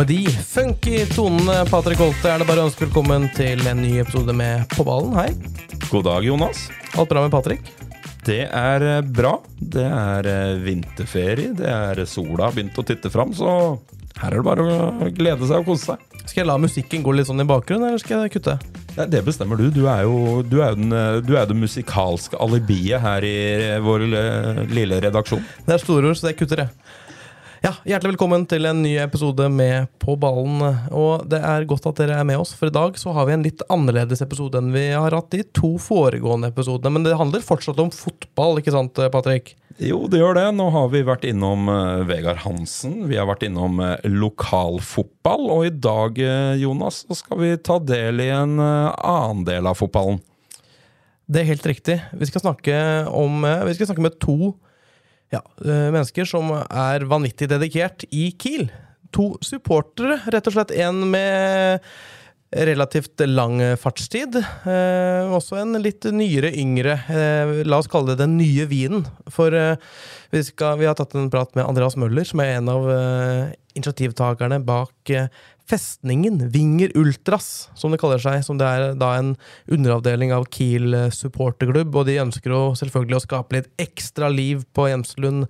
Med de funky tonene, Patrick Holte, er det bare å ønske velkommen til en ny episode med På ballen. Hei. God dag, Jonas. Alt bra med Patrick? Det er eh, bra. Det er eh, vinterferie. Det er sola har begynt å titte fram, så her er det bare å glede seg og kose seg. Skal jeg la musikken gå litt sånn i bakgrunnen, eller skal jeg kutte? Nei, det bestemmer du. Du er jo du er den, eh, du er det musikalske alibiet her i eh, vår eh, lille redaksjon. Det er store ord, så det kutter jeg. Ja, Hjertelig velkommen til en ny episode med På ballen. Og det er godt at dere er med oss, for i dag så har vi en litt annerledes episode enn vi har hatt de to foregående episodene. Men det handler fortsatt om fotball, ikke sant, Patrick? Jo, det gjør det. Nå har vi vært innom eh, Vegard Hansen. Vi har vært innom eh, lokalfotball. Og i dag, eh, Jonas, så skal vi ta del i en annen del av fotballen. Det er helt riktig. Vi skal snakke, om, vi skal snakke med to ja, eh, mennesker som er vanvittig dedikert i Kiel. To supportere, rett og slett. En med relativt lang fartstid. Eh, også en litt nyere, yngre. Eh, la oss kalle det den nye vinen. For eh, vi, skal, vi har tatt en prat med Andreas Møller, som er en av eh, initiativtakerne bak eh, Festningen, Vinger Ultras, som det kaller seg. Som det er da en underavdeling av Kiel supporterklubb. Og de ønsker jo selvfølgelig å skape litt ekstra liv på Hjemslund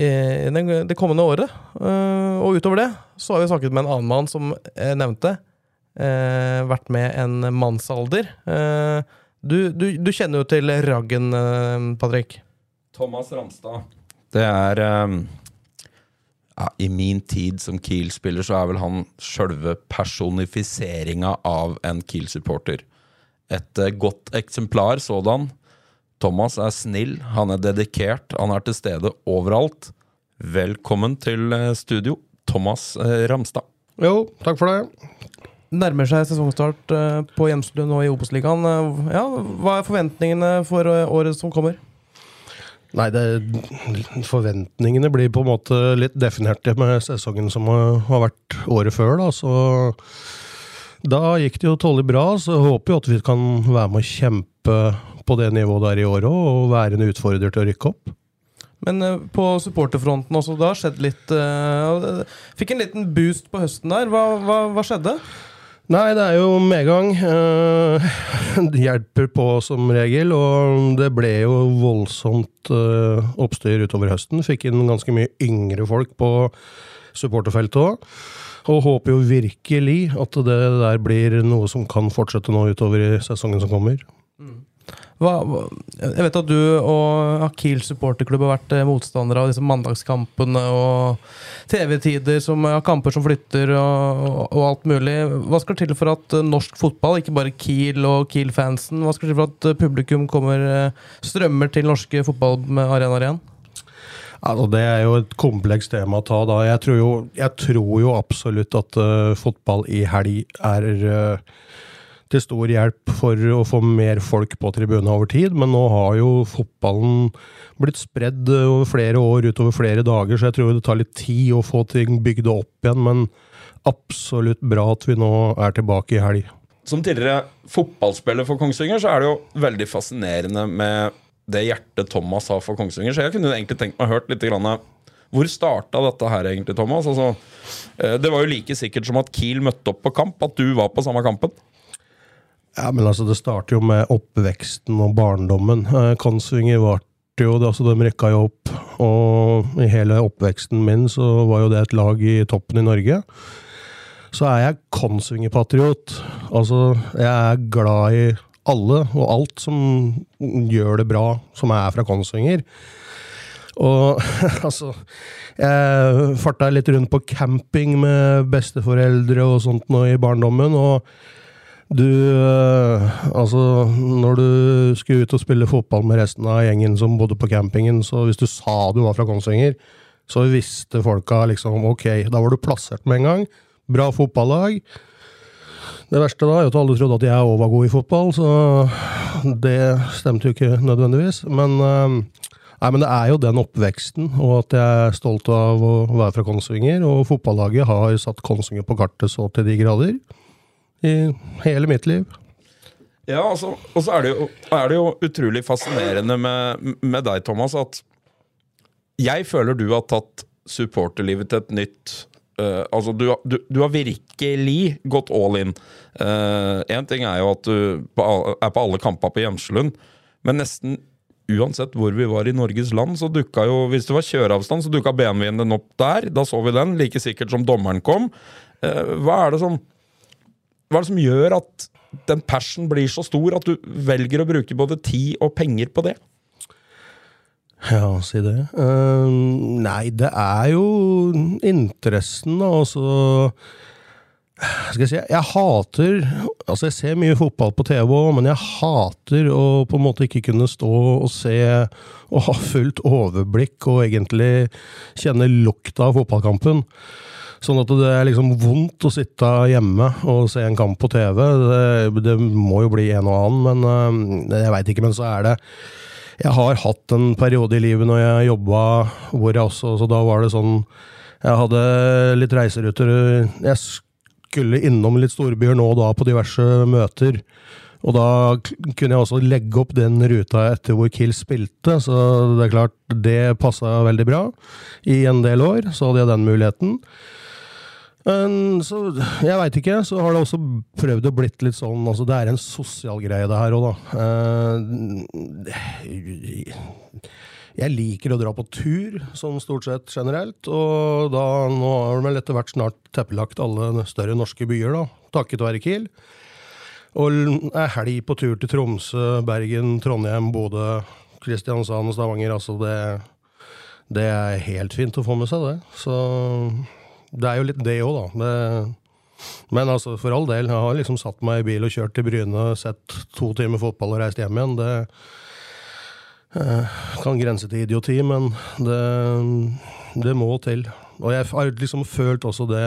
eh, det, det kommende året. Eh, og utover det så har vi snakket med en annen mann som jeg nevnte. Eh, vært med en mannsalder. Eh, du, du, du kjenner jo til Raggen, Patrick. Thomas Ramstad. Det er ja, I min tid som Kiel-spiller så er vel han sjølve personifiseringa av en Kiel-supporter. Et eh, godt eksemplar sådan. Thomas er snill, han er dedikert, han er til stede overalt. Velkommen til eh, studio, Thomas eh, Ramstad. Jo, takk for det. Nærmer seg sesongstart på Hjemslund og i Obos-ligaen. Ja, hva er forventningene for året som kommer? Nei, det, forventningene blir på en måte litt definerte med sesongen som har vært året før. Da. Så da gikk det jo tålelig bra, så jeg håper jo at vi kan være med å kjempe på det nivået der i år òg, og være en utfordrer til å rykke opp. Men eh, på supporterfronten også, det har skjedd litt uh, Fikk en liten boost på høsten der. Hva, hva, hva skjedde? Nei, det er jo medgang. Eh, det hjelper på som regel, og det ble jo voldsomt eh, oppstyr utover høsten. Fikk inn ganske mye yngre folk på supporterfeltet òg. Og håper jo virkelig at det der blir noe som kan fortsette nå utover i sesongen som kommer. Hva, hva, jeg vet at du og Akil supporterklubb har vært eh, motstandere av disse mandagskampene og TV-tider, som ja, kamper som flytter og, og, alt mulig. Hva skal til for at eh, norsk fotball, ikke bare Kiel og Kiel-fansen, hva skal til for at eh, publikum kommer, strømmer til norske fotballarenaer igjen? Altså, det er jo et komplekst tema å ta da. Jeg tror jo, jeg tror jo absolutt at uh, fotball i helg er eh, til stor hjelp for å få mer folk på tribunene over tid, men nå har jo fotballen blitt spredd over flere år utover flere dager, så jeg tror det tar litt tid å få ting bygd opp igjen, men absolutt bra at vi nå er tilbake i helg. Som tidligere fotballspiller for Kongsvinger, så er det jo veldig fascinerende med det hjertet Thomas har for Kongsvinger. Så jeg kunne egentlig tenkt meg hørt litt grann, Hvor starta dette her egentlig, Thomas? Altså, eh, det var jo like sikkert som at Kiel møtte opp på kamp, at du var på samme kampen. Ja, men altså, det starter jo med oppveksten og barndommen. Kansvinger Kongsvinger var jo, altså de rykka jo opp, og i hele oppveksten min så var jo det et lag i toppen i Norge. Så er jeg Kongsvinger-patriot. Altså, jeg er glad i alle og alt som gjør det bra, som er fra Kongsvinger. Og altså Jeg farta litt rundt på camping med besteforeldre og sånt nå i barndommen, og Du øh, Altså, når du skulle ut og spille fotball med resten av gjengen som bodde på campingen, så hvis du sa du var fra Kongsvinger, så visste folka liksom ok, da var du plassert med en gang. Bra fotballag. Det verste da er at alle trodde at jeg òg var god i fotball, så det stemte jo ikke nødvendigvis. Men, øh, nei, men det er jo den oppveksten, og at jeg er stolt av å være fra Kongsvinger. Og fotballaget har satt Kongsvinger på kartet så til de grader i hele mitt liv. Ja, altså, og så er det, jo, er det jo utrolig fascinerende med, med deg, Thomas, at jeg føler du har tatt supporterlivet til et nytt uh, Altså, du, du, du, har virkelig gått all in. Én uh, ting er jo at du på, er på alle kamper på Gjemslund, men nesten uansett hvor vi var i Norges land, så dukka jo Hvis det var kjøreavstand, så dukka BMW-en den opp der. Da så vi den, like sikkert som dommeren kom. Uh, hva er det som hva er det som gjør at den passion blir så stor at du velger å bruke både tid og penger på det? Ja, si det. Uh, nei, det er jo interessen, da, Altså skal jeg si, jeg hater Altså, jeg ser mye fotball på TV men jeg hater å på en måte ikke kunne stå og se og ha fullt overblikk og egentlig kjenne lukta av fotballkampen. Sånn at det er liksom vondt å sitte hjemme og se en kamp på TV. Det, det må jo bli en og annen, men øh, jeg veit ikke. Men så er det Jeg har hatt en periode i livet når jeg jobba hvor jeg også Så da var det sånn Jeg hadde litt reiseruter. Jeg skulle innom litt storbyer nå og da på diverse møter. Og da kunne jeg også legge opp den ruta etter hvor Kill spilte, så det er klart, det passa veldig bra. I en del år så hadde jeg den muligheten. Så, jeg veit ikke. Så har det også prøvd å blitt litt sånn altså Det er en sosial greie, det her òg, da. Eh, jeg liker å dra på tur, sånn stort sett generelt. Og da, nå har vel etter hvert snart teppelagt alle større norske byer, da. Takket være Kiel. Og er helg på tur til Tromsø, Bergen, Trondheim, Bodø, Kristiansand, Stavanger. Altså, det, det er helt fint å få med seg det. Så det er jo litt det òg, da. Det, men altså, for all del, jeg har liksom satt meg i bil og kjørt til Bryne, sett to timer fotball og reist hjem igjen. Det eh, kan grense til idioti, men det, det, må til. Og jeg har liksom følt også det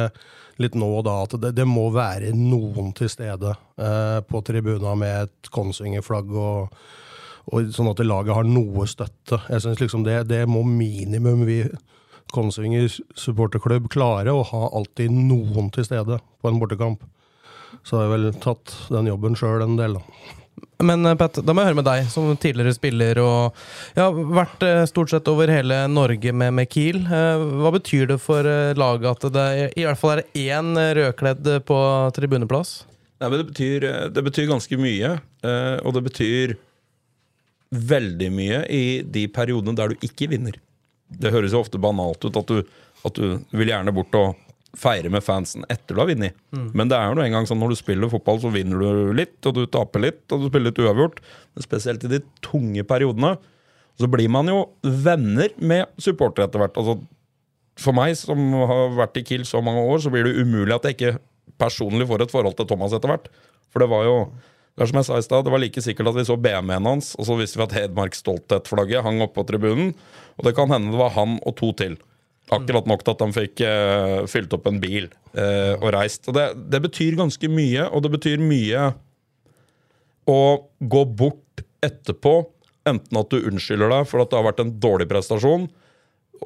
litt nå og da, at det, det må være noen til stede eh, på tribuna med et Konsinger-flagg, og, og, sånn at laget har noe støtte. Jeg synes liksom det, det må minimum vi Kongsvinger supporterklubb klare å ha alltid noen til stede på en bortekamp. Så har jeg vel tatt den jobben sjøl en del, da. Men eh, Pat, da må jeg høre med deg, som tidligere spiller og ja, vært eh, stort sett over hele Norge med, med Kiel. Eh, hva betyr det for laget at det i hvert fall er én rødkledd på tribuneplass? Nei, men det betyr, det betyr ganske mye, og det betyr veldig mye i de periodene der du ikke vinner. Det høres jo ofte banalt ut at du, at du vil gjerne bort og feire med fansen etter du har vunnet. Mm. Men det er jo noe en gang sånn når du spiller fotball, så vinner du litt, og du taper litt, og du spiller litt uavgjort. Men spesielt i de tunge periodene. Så blir man jo venner med supportere etter hvert. Altså, for meg som har vært i Kiel så mange år, så blir det umulig at jeg ikke personlig får et forhold til Thomas etter hvert. For det var jo det er som jeg sa i sted, det var like sikkert at vi så BMW-en hans, og så visste vi at Hedmark Stolthet-flagget hang oppå på tribunen. Og det kan hende det var han og to til. Akkurat nok til at de fikk uh, fylt opp en bil uh, og reist. Og det, det, betyr ganske mye, og det betyr mye å gå bort etterpå, enten at du unnskylder deg for at det har vært en dårlig prestasjon,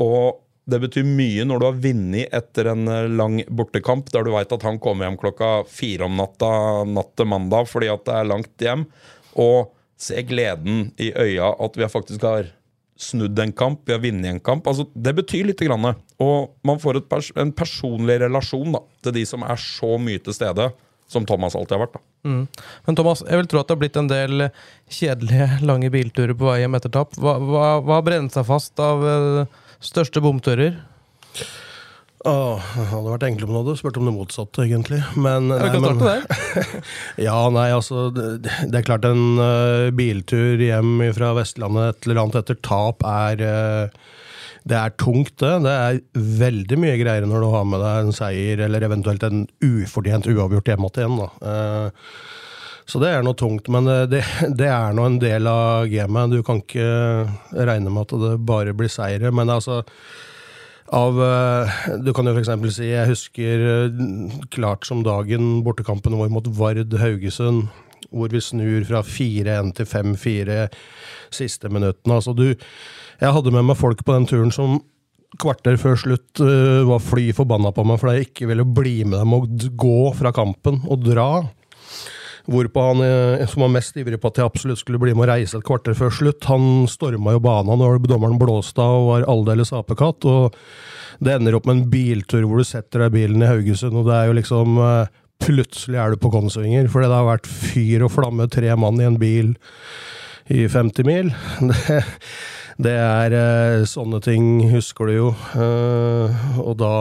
og det betyr mye når du har vunnet etter en eh, lang bortekamp, der du veit at han kommer hjem klokka fire om natta natt til mandag fordi at det er langt hjem, og se gleden i øya at vi faktisk har snudd en kamp, vi har vunnet en kamp. Altså, det betyr litt. grann. Og man får pers en personlig relasjon da, til de som er så mye til stede som Thomas alltid har vært. Mm. Men Thomas, jeg vil tro at det har blitt en del kjedelige, lange bilturer på vei hjem etter tap. Hva, hva, hva har brent seg fast av uh, Største bomtører? Åh, det hadde vært enklere om du hadde spurt om det motsatte, egentlig. Men, nei, kan men, der. ja, nei, altså det, det, er klart en uh, biltur hjem fra Vestlandet et eller annet etter tap er uh, Det er tungt, det. Det er veldig mye greier når du har med deg en seier, eller eventuelt en ufortjent uavgjort hjemme igjen. da. Uh, Så det er noe tungt, men eh, det, det er nå en del av gamet. Du kan ikke regne med at det bare blir seire, men altså av eh, Du kan jo f.eks. si jeg husker eh, klart som dagen bortekampen vår mot Vard Haugesund, hvor vi snur fra 4-1 til 5-4 siste minuttene. Altså du Jeg hadde med meg folk på den turen som kvarter før slutt uh, var fly forbanna på meg fordi jeg ikke ville bli med dem og gå fra kampen og dra. Hvorpå han uh, som var mest ivrig på at jeg absolutt skulle bli med og reise et kvarter før slutt, han storma jo banen når dommeren blåste av og var aldeles apekatt. og Det ender opp med en biltur hvor du setter deg i bilen i Haugesund, og det er jo liksom uh, Plutselig er du på Kongsvinger, fordi det har vært fyr og flamme, tre mann i en bil i 50 mil. Det, det er eh, sånne ting, husker du jo. Eh, og da,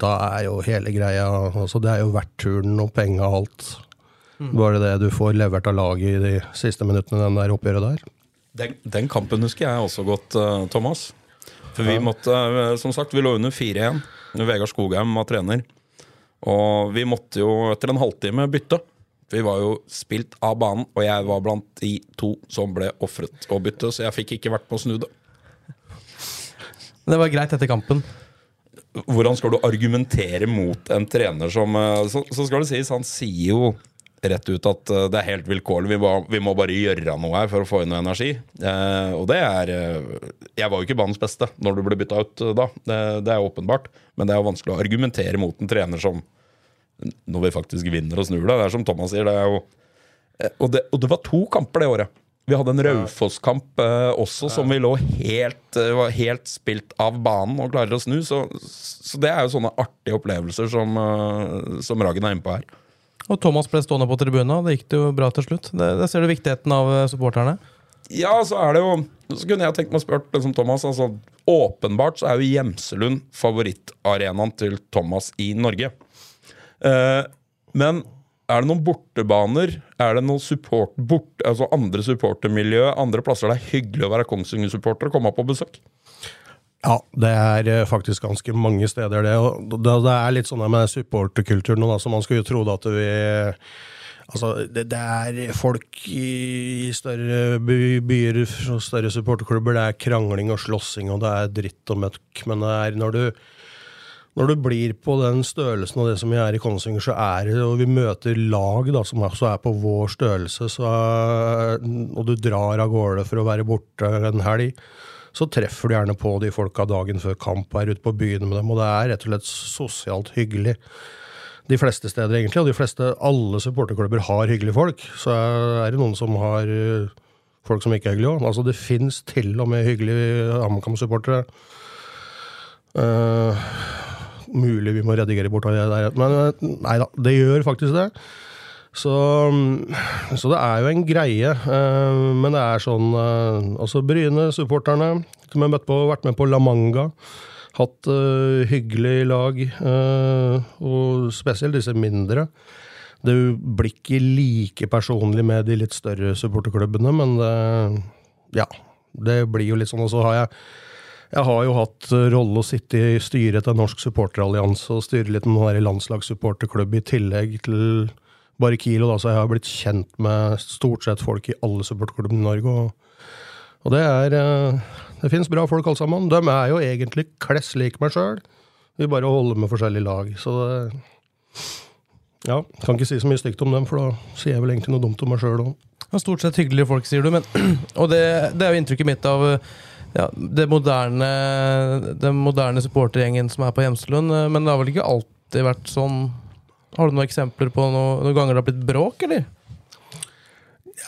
da, er jo hele greia altså Det er jo verdt turen og penga og alt. Mm. Bare det du får levert av laget i de siste minuttene den der oppgjøret der. Den, den kampen husker jeg også godt, uh, Thomas. For vi måtte, uh, som sagt, vi lå under 4-1. Vegard Skogheim var trener. Og vi måtte jo etter en halvtime bytte. Vi var jo spilt av banen, og jeg var blant de to som ble ofret å bytte, så jeg fikk ikke vært med å snu det. Det var greit etter kampen. Hvordan skal du argumentere mot en trener som eh, Så, så skal det sies, han sier jo rett ut at eh, det er helt vilkårlig. Vi vi må bare gjøre noe her for å få inn noe energi. Eh, og det er eh, Jeg var jo ikke banens beste når du ble bytta ut da. Det, det, er åpenbart. Men det er jo vanskelig å argumentere mot en trener som Når vi faktisk vinner og snur det. Det er som Thomas sier, det er jo og det, og det var to kamper det året. Vi hadde en Raufoss-kamp eh, også som vi lå helt, eh, var helt spilt av banen og klarer å snu. Så, så det er jo sånne artige opplevelser som, som Ragen er inne på her. Og Thomas ble stående på tribunen. Det gikk det jo bra til slutt. Det, det ser du viktigheten av eh, supporterne. Ja, så er det jo Så kunne jeg tenkt meg å spørre liksom Thomas. Altså, åpenbart så er jo Gjemselund favorittarenaen til Thomas i Norge. Eh, men er det noen bortebaner? Er det noen support, bort, altså andre supportermiljø, andre plasser det er hyggelig å være Kongsvinger-supporter og komme på besøk? Ja, det er eh, faktisk ganske mange steder, det. Og det, er litt sånn med supporterkulturen nå, så man skulle jo tro at vi Altså, det, det, er folk i større byer og større supporterklubber. Det er krangling og slåssing, og det er dritt og møkk. Men det er når du når du blir på den størrelsen og det som vi er i Kongsvinger, så er det, og vi møter lag da, som også er på vår størrelse, så, og du drar av gårde for å være borte en helg, så treffer du gjerne på de folka dagen før kamp og er ute på byen med dem, og det er rett og slett sosialt hyggelig. De fleste steder, egentlig, og de fleste, alle supporterklubber har hyggelige folk. Så er det noen som har eh, folk som ikke er hyggelige òg. Altså, det fins til og med hyggelige HamKam-supportere. Uh, Mulig vi må redigere bort det der. Men eh, nei da, det gjør faktisk det. Så, så, det er jo en greie. Eh, men det er sånn Altså Bryne, supporterne, som jeg har vært med på La Manga. Hatt uh, hyggelig lag, uh, og spesielt disse mindre. Det blir ikke like personlig med de litt større supporterklubbene, men det, ja. Det blir jo litt sånn. Og så har jeg jeg har jo hatt rolle å sitte i styret til Norsk supporterallianse og styre litt med landslagssupporterklubb i tillegg til bare Kilo, da, så jeg har blitt kjent med stort sett folk i alle supportklubbene i Norge. Og, og, det er eh, Det fins bra folk alle sammen. De er jo egentlig kless lik meg sjøl. Vi bare holder med forskjellige lag. Så det Ja, kan ikke si så mye stygt om dem, for da sier jeg vel egentlig noe dumt om meg sjøl òg. Stort sett hyggelige folk, sier du, men Og det, det er jo inntrykket mitt av ja, det moderne, den moderne supportergjengen som er på Hjemselund. Men det har vel ikke alltid vært sånn Har du noen eksempler på noen, noen ganger det har blitt bråk, eller?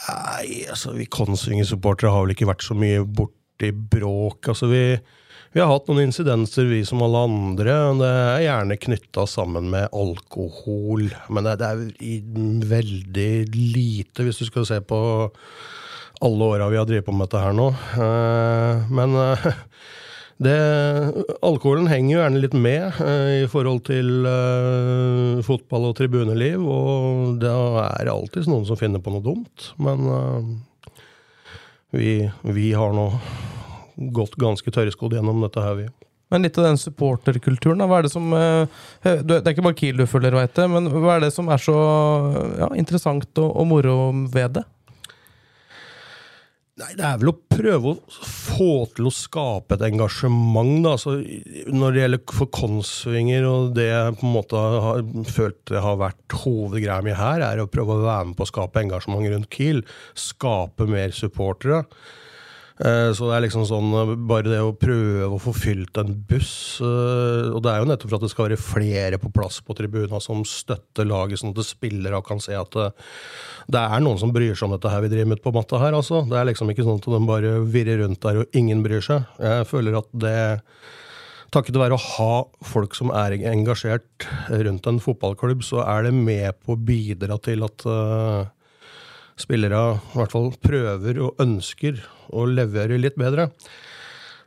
Nei, altså vi Kongsvinger-supportere har vel ikke vært så mye borti bråk. Altså vi, vi har hatt noen insidenser, vi som alle andre. Det er gjerne knytta sammen med alkohol. Men det, det er veldig lite, hvis du skal se på alle åra vi har drevet på med dette her nå. Eh, men eh, det, alkoholen henger jo gjerne litt med eh, i forhold til fotball og tribuneliv, og det er alltid noen som finner på noe dumt. Men vi, vi har nå gått ganske tørrskodd gjennom dette her, vi. Men litt av den supporterkulturen, da. Hva er det som eh, Det er ikke bare Kiel du følger, veit jeg, men hva er det som er så ja, interessant og, og moro ved det? Nei, Det er vel å prøve å få til å skape et engasjement. da, altså, Når det gjelder for Konsvinger, og det jeg på en måte har følt det har vært hovedgreia mi her, er å prøve å være med på å skape engasjement rundt Kiel. Skape mer supportere. Eh, så det er liksom sånn eh, Bare det å prøve å få fylt en buss eh, Og det er jo nettopp for at det skal være flere på plass på tribuna som støtter laget, sånn at spillere kan se at det er noen som bryr seg om dette her vi driver med på matta her. altså. Det er liksom ikke sånn at de bare virrer rundt der og ingen bryr seg. Jeg føler at det Takket være å ha folk som er engasjert rundt en fotballklubb, så er det med på å bidra til at uh, spillere i hvert fall prøver og ønsker å levere litt bedre.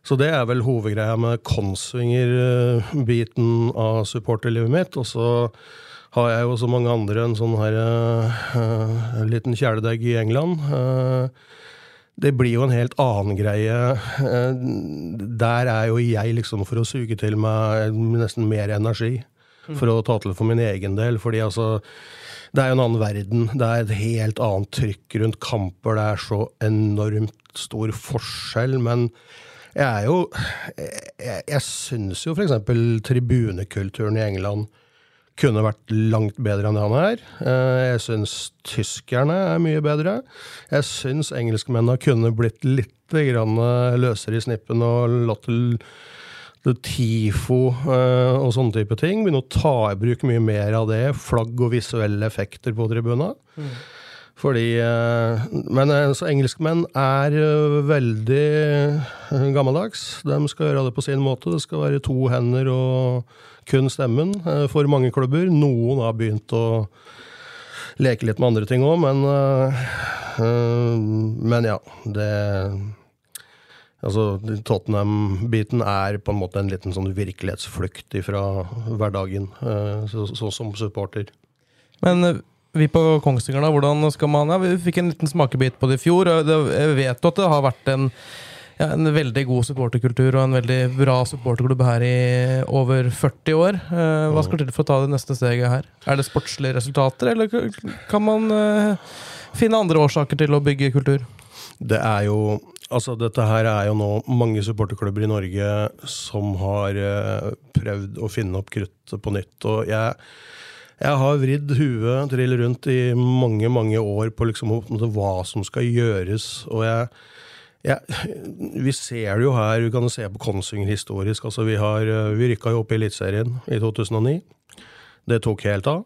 Så det er vel hovedgreia med Konsvinger-biten av supporterlivet mitt. Og så har jeg jo så mange andre en sånn her uh, liten kjæledegg i England. Uh, det blir jo en helt annen greie. Uh, der er jo jeg liksom for å suge til meg nesten mer energi. For å ta til for min egen del. fordi altså det er jo en annen verden. Det er et helt annet trykk rundt kamper. Det er så enormt stor forskjell. Men jeg er jo Jeg, jeg syns jo f.eks. tribunekulturen i England kunne vært langt bedre enn det han er. Eh, jeg syns tyskerne er mye bedre. Jeg syns engelskmennene kunne blitt litt løsere i snippen og latt TIFO uh, og sånne type ting. Begynne å ta i bruk mye mer av det. Flagg og visuelle effekter på tribunen. Mm. Fordi uh, Men uh, så engelskmenn er veldig gammeldags. De skal gjøre det på sin måte. Det skal være to hender og kun stemmen for mange klubber. Noen har begynt å leke litt med andre ting òg, men Men ja. Det Altså, Tottenham-biten er på en måte en liten sånn virkelighetsflukt fra hverdagen, eh, så, så, som supporter. Men eh, vi på Kongsvinger, da, hvordan skal man ja, Vi fikk en liten smakebit på det i fjor. Jeg vet jo at det har vært en, ja, en veldig god supporterkultur og en veldig bra supporterklubb her i over 40 år. Eh, hva skal til for å ta det neste steget her? Er det sportslige resultater, eller kan man finne andre årsaker til å bygge kultur? Det er jo Altså, dette her er jo nå mange supporterklubber i Norge som har uh, prøvd å finne opp kruttet på nytt. Og jeg, jeg har vridd huet trill rundt i mange, mange år på liksom, hva som skal gjøres. Og jeg, jeg, vi ser det jo her, vi kan se på Kongsvinger historisk. altså Vi, har, eh, vi rykka jo opp i Eliteserien i 2009. Det tok helt av.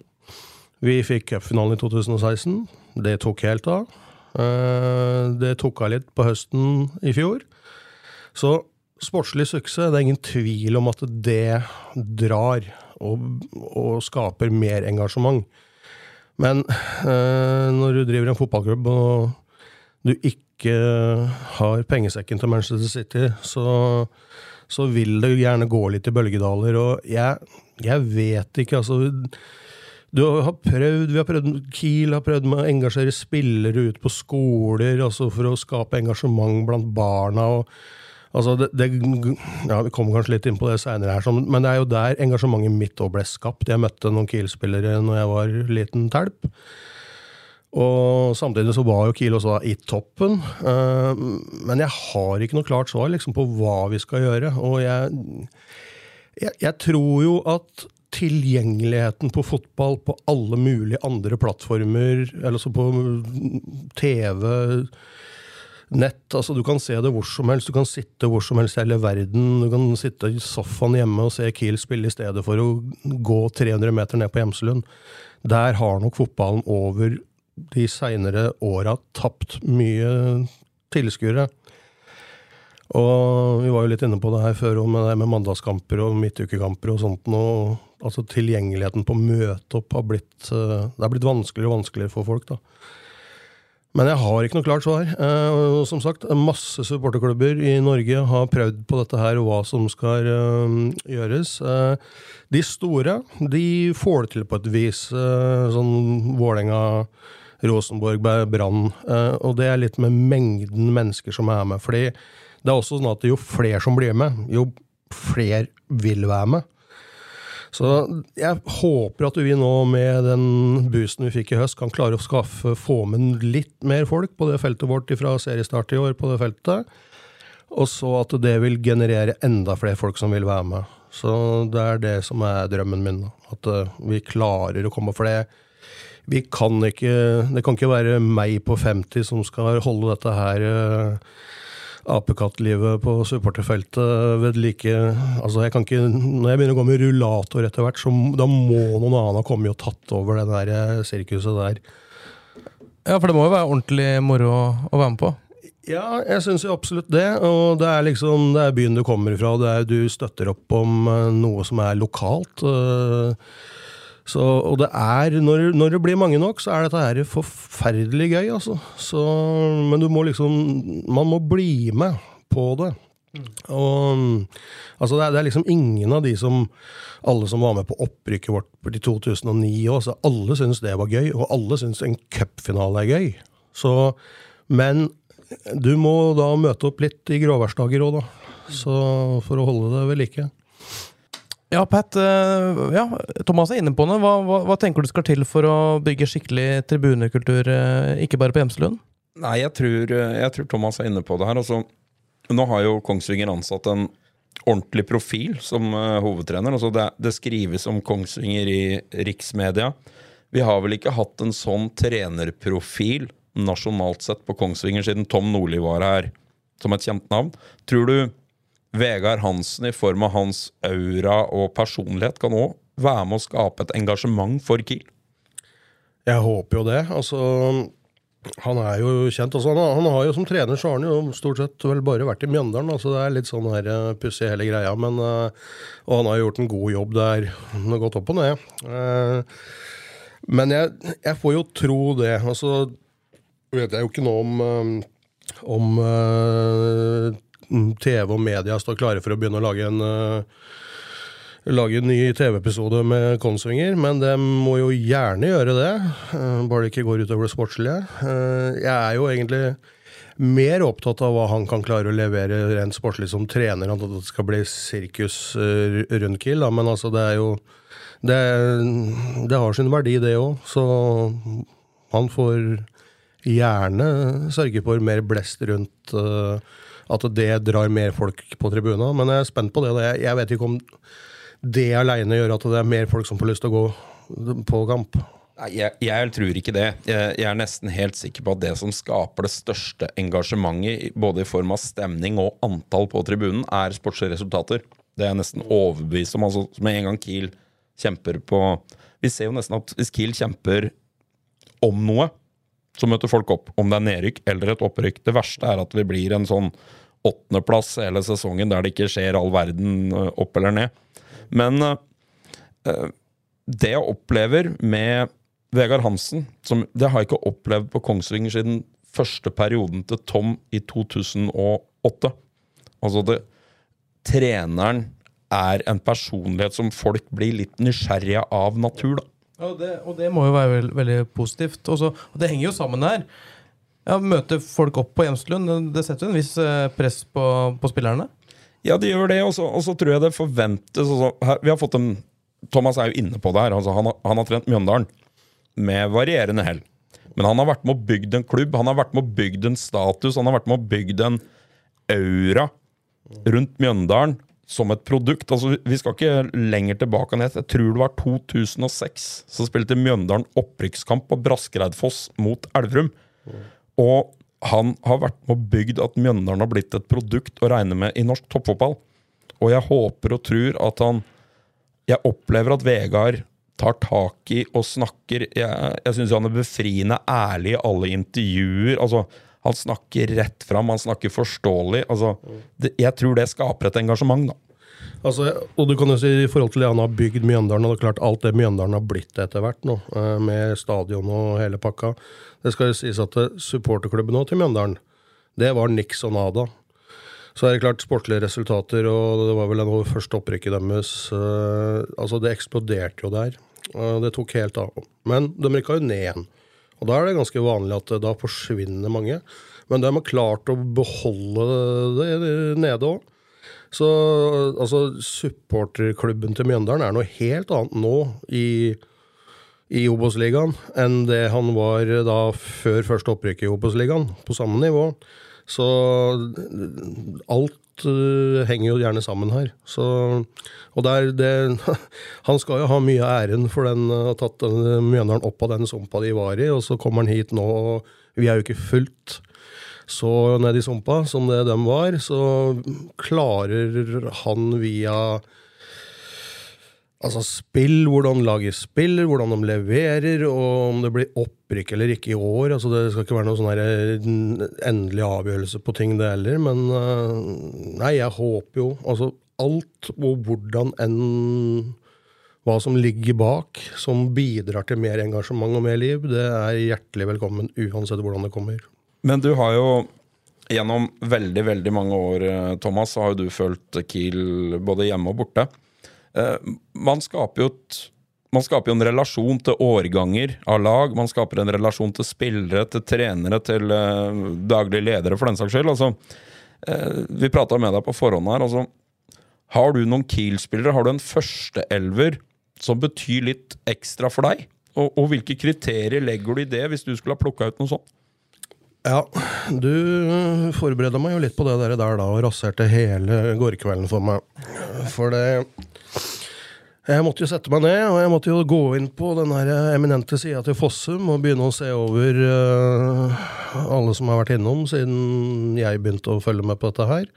Vi fikk cupfinalen i 2016. Det tok helt av. Eh, det tok av litt på høsten i fjor. Så sportslig suksess, det er ingen tvil om at det drar og, og skaper mer engasjement. Men eh, når du driver en fotballklubb og du ikke har pengesekken til Manchester City, så, så vil det gjerne gå litt i bølgedaler. Og jeg, jeg vet ikke, altså har prøvd, vi har prøvd, Kiel har prøvd med å engasjere spillere ut på skoler altså for å skape engasjement blant barna. og altså det, det, ja, Vi kommer kanskje litt inn på det seinere, men det er jo der engasjementet mitt ble skapt. Jeg møtte noen Kiel-spillere når jeg var liten telp. Og samtidig så var jo Kiel også i toppen. Uh, men jeg har ikke noe klart svar liksom, på hva vi skal gjøre. Og jeg, jeg, jeg tror jo at tilgjengeligheten på fotball på alle mulige andre plattformer, eller så på TV, nett altså Du kan se det hvor som helst. Du kan sitte hvor som helst i hele verden. Du kan sitte i sofaen hjemme og se Kiel spille i stedet for å gå 300 meter ned på Hjemselund. Der har nok fotballen over de seinere åra tapt mye tilskuere. Og vi var jo litt inne på det her før med, med mandagskamper og midtukekamper og sånt. Og altså tilgjengeligheten på å møte opp har blitt eh, Det har blitt vanskeligere og vanskeligere for folk, da. Men jeg har ikke noe klart svar. Eh, som sagt, masse supporterklubber i Norge har prøvd på dette her, og hva som skal uh, gjøres. Uh, de store de får det til på et vis. Sånn Vålerenga, Rosenborg, Brann. og det er litt med mengden mennesker som er med. fordi det er også sånn at jo flere som blir med, jo flere vil være med. Så jeg håper at vi nå med den boosten vi fikk i høst, kan klare å skaffe, få med litt mer folk på det feltet vårt fra seriestart i år på det feltet. Og så at det vil generere enda flere folk som vil være med. Så det er det som er drømmen min. At uh, vi klarer å komme. Det, vi kan ikke Det kan ikke være meg på 50 som skal holde dette her uh, apekattlivet på supporterfeltet ved like Altså, jeg kan ikke Når jeg begynner å gå med rullator etter hvert, så da må noen annen ha kommet og tatt over det der eh, sirkuset der. Ja, for det må jo være ordentlig moro å, være med på? Ja, jeg syns jo absolutt det. Og det er liksom Det er byen du kommer fra, det er du støtter opp om eh, noe som er lokalt. Uh, så, og det er, når, når, det blir mange nok, så er dette her forferdelig gøy, altså. Så, men du må liksom Man må bli med på det. Og altså det er, det er, liksom ingen av de som Alle som var med på opprykket vårt i 2009 også, alle syns det var gøy, og alle syns en cupfinale er gøy. Så, men du må da møte opp litt i gråværsdager òg, da. Så for å holde det ved like. Ja, Pat. Eh, ja, Thomas er inne på det. Hva, hva, hva, tenker du skal til for å bygge skikkelig tribunekultur, eh, ikke bare på Hjemselund? Nei, jeg tror, eh, jeg tror, Thomas er inne på det her. Altså, nå har jo Kongsvinger ansatt en ordentlig profil som uh, hovedtrener. Altså, det, det, skrives om Kongsvinger i riksmedia. Vi har vel ikke hatt en sånn trenerprofil nasjonalt sett på Kongsvinger siden Tom Nordli var her som et kjent navn. Tror du Vegard Hansen i form av hans aura og personlighet kan òg være med å skape et engasjement for Kiel? Jeg håper jo det. Altså, han er jo kjent. Altså, han, han, har jo Som trener så har han jo stort sett vel bare vært i Mjøndalen. Altså, det er litt sånn her uh, pussig hele greia. Men, uh, og han har gjort en god jobb der. Han har gått opp og ned. Uh, men jeg, jeg, får jo tro det. Altså vet jeg jo ikke noe om, om TV og media står klare for å begynne å lage en uh, lage en ny TV-episode med Konsvinger, men de må jo gjerne gjøre det. Uh, bare det ikke går utover det sportslige. Uh, jeg er jo egentlig mer opptatt av hva han kan klare å levere rent sportslig som trener, at det skal bli sirkus rundt Kiel. Men altså, det er jo Det, det har sin verdi, det òg. Så han får gjerne sørge for mer blest rundt uh, at det drar mer folk på tribuna. Men jeg er spent på det. Jeg vet ikke om det aleine gjør at det er mer folk som får lyst til å gå på kamp. Jeg, jeg, tror ikke det. Jeg, jeg, er nesten helt sikker på at det som skaper det største engasjementet, både i form av stemning og antall på tribunen, er sportslige resultater. Det er jeg nesten overbevist om. Altså, med en gang Kiel kjemper på Vi ser jo nesten at hvis Kiel kjemper om noe, så møter folk opp. Om det er nedrykk eller et opprykk. Det verste er at vi blir en sånn åttendeplass hele sesongen der det ikke skjer all verden eh, opp eller ned. Men uh, det jeg opplever med Vegard Hansen, som, det har jeg ikke opplevd på Kongsvinger siden første perioden til Tom i 2008. Altså det Treneren er en personlighet som folk blir litt nysgjerrige av natur, da. Ja, og, det, og det må jo være veldig, veldig positivt. Også, og det henger jo sammen her. Ja, Møte folk opp på Hjemslund, det setter jo en viss eh, press på, på spillerne? Ja, det gjør det, og så tror jeg det forventes også, her, Vi har fått en Thomas er jo inne på det her. Altså, han, har, han, har, trent Mjøndalen med varierende hell. Men han har vært med og bygd en klubb, han har vært med og bygd en status, han har vært med og bygd en aura rundt Mjøndalen som et produkt. Altså, vi skal ikke lenger tilbake enn Jeg tror det var 2006 så spilte Mjøndalen opprykkskamp på Braskereidfoss mot Elverum. Og han har vært med og bygd at Mjøndalen har blitt et produkt å regne med i norsk toppfotball. Og jeg håper og tror at han Jeg opplever at Vegard tar tak i og snakker Jeg, jeg syns han er befriende ærlig i alle intervjuer. altså Han snakker rett fram, han snakker forståelig. altså det, Jeg tror det skaper et engasjement, da. Altså, og du kan jo si I forhold til det han har bygd Mjøndalen, og det er klart alt det Mjøndalen har blitt etter hvert nå, eh, med stadion og hele pakka Det skal jo sies at supporterklubben nå til Mjøndalen, det var niks og nada. Så er det klart sportlige resultater, og det var vel en første opprykket deres. Uh, altså, det eksploderte jo der. Det tok helt av. Men de rykka jo ned igjen. Og da er det ganske vanlig at da forsvinner mange. Men de har klart å beholde det nede òg. Så altså, supporterklubben til Mjøndalen er noe helt annet nå i, i Obos-ligaen enn det han var da før første opprykk i Obos-ligaen, på samme nivå. Så alt uh, henger jo gjerne sammen her. Så, og der, det, han skal jo ha mye av æren for den, å ha tatt den, Mjøndalen opp av den sumpa de var i, og så kommer han hit nå, og vi er jo ikke fullt så ned i sumpa som det dem var, så klarer han via Altså spill, hvordan laget spiller, hvordan de leverer, og om det blir opprykk eller ikke i år. altså Det skal ikke være noen sånn endelig avgjørelse på ting, det heller. Men nei, jeg håper jo altså alt og hvordan enn hva som ligger bak, som bidrar til mer engasjement og mer liv, det er hjertelig velkommen uansett hvordan det kommer. Men du har jo gjennom veldig, veldig mange år, Thomas, så har jo du følt Kiel både hjemme og borte. Man skaper jo et man skaper jo en relasjon til årganger av lag. Man skaper en relasjon til spillere, til trenere, til uh, daglige ledere, for den saks skyld. Altså, uh, vi prata med deg på forhånd her. Altså, har du noen Kiel-spillere? Har du en førsteelver som betyr litt ekstra for deg? Og, og hvilke kriterier legger du i det, hvis du skulle ha plukka ut noe sånt? Ja, du forberedte meg jo litt på det der, der da, og raserte hele gårdkvelden for meg. For det Jeg måtte jo sette meg ned, og jeg måtte jo gå inn på den her eminente sida til Fossum og begynne å se over uh, alle som har vært innom siden jeg begynte å følge med på dette her.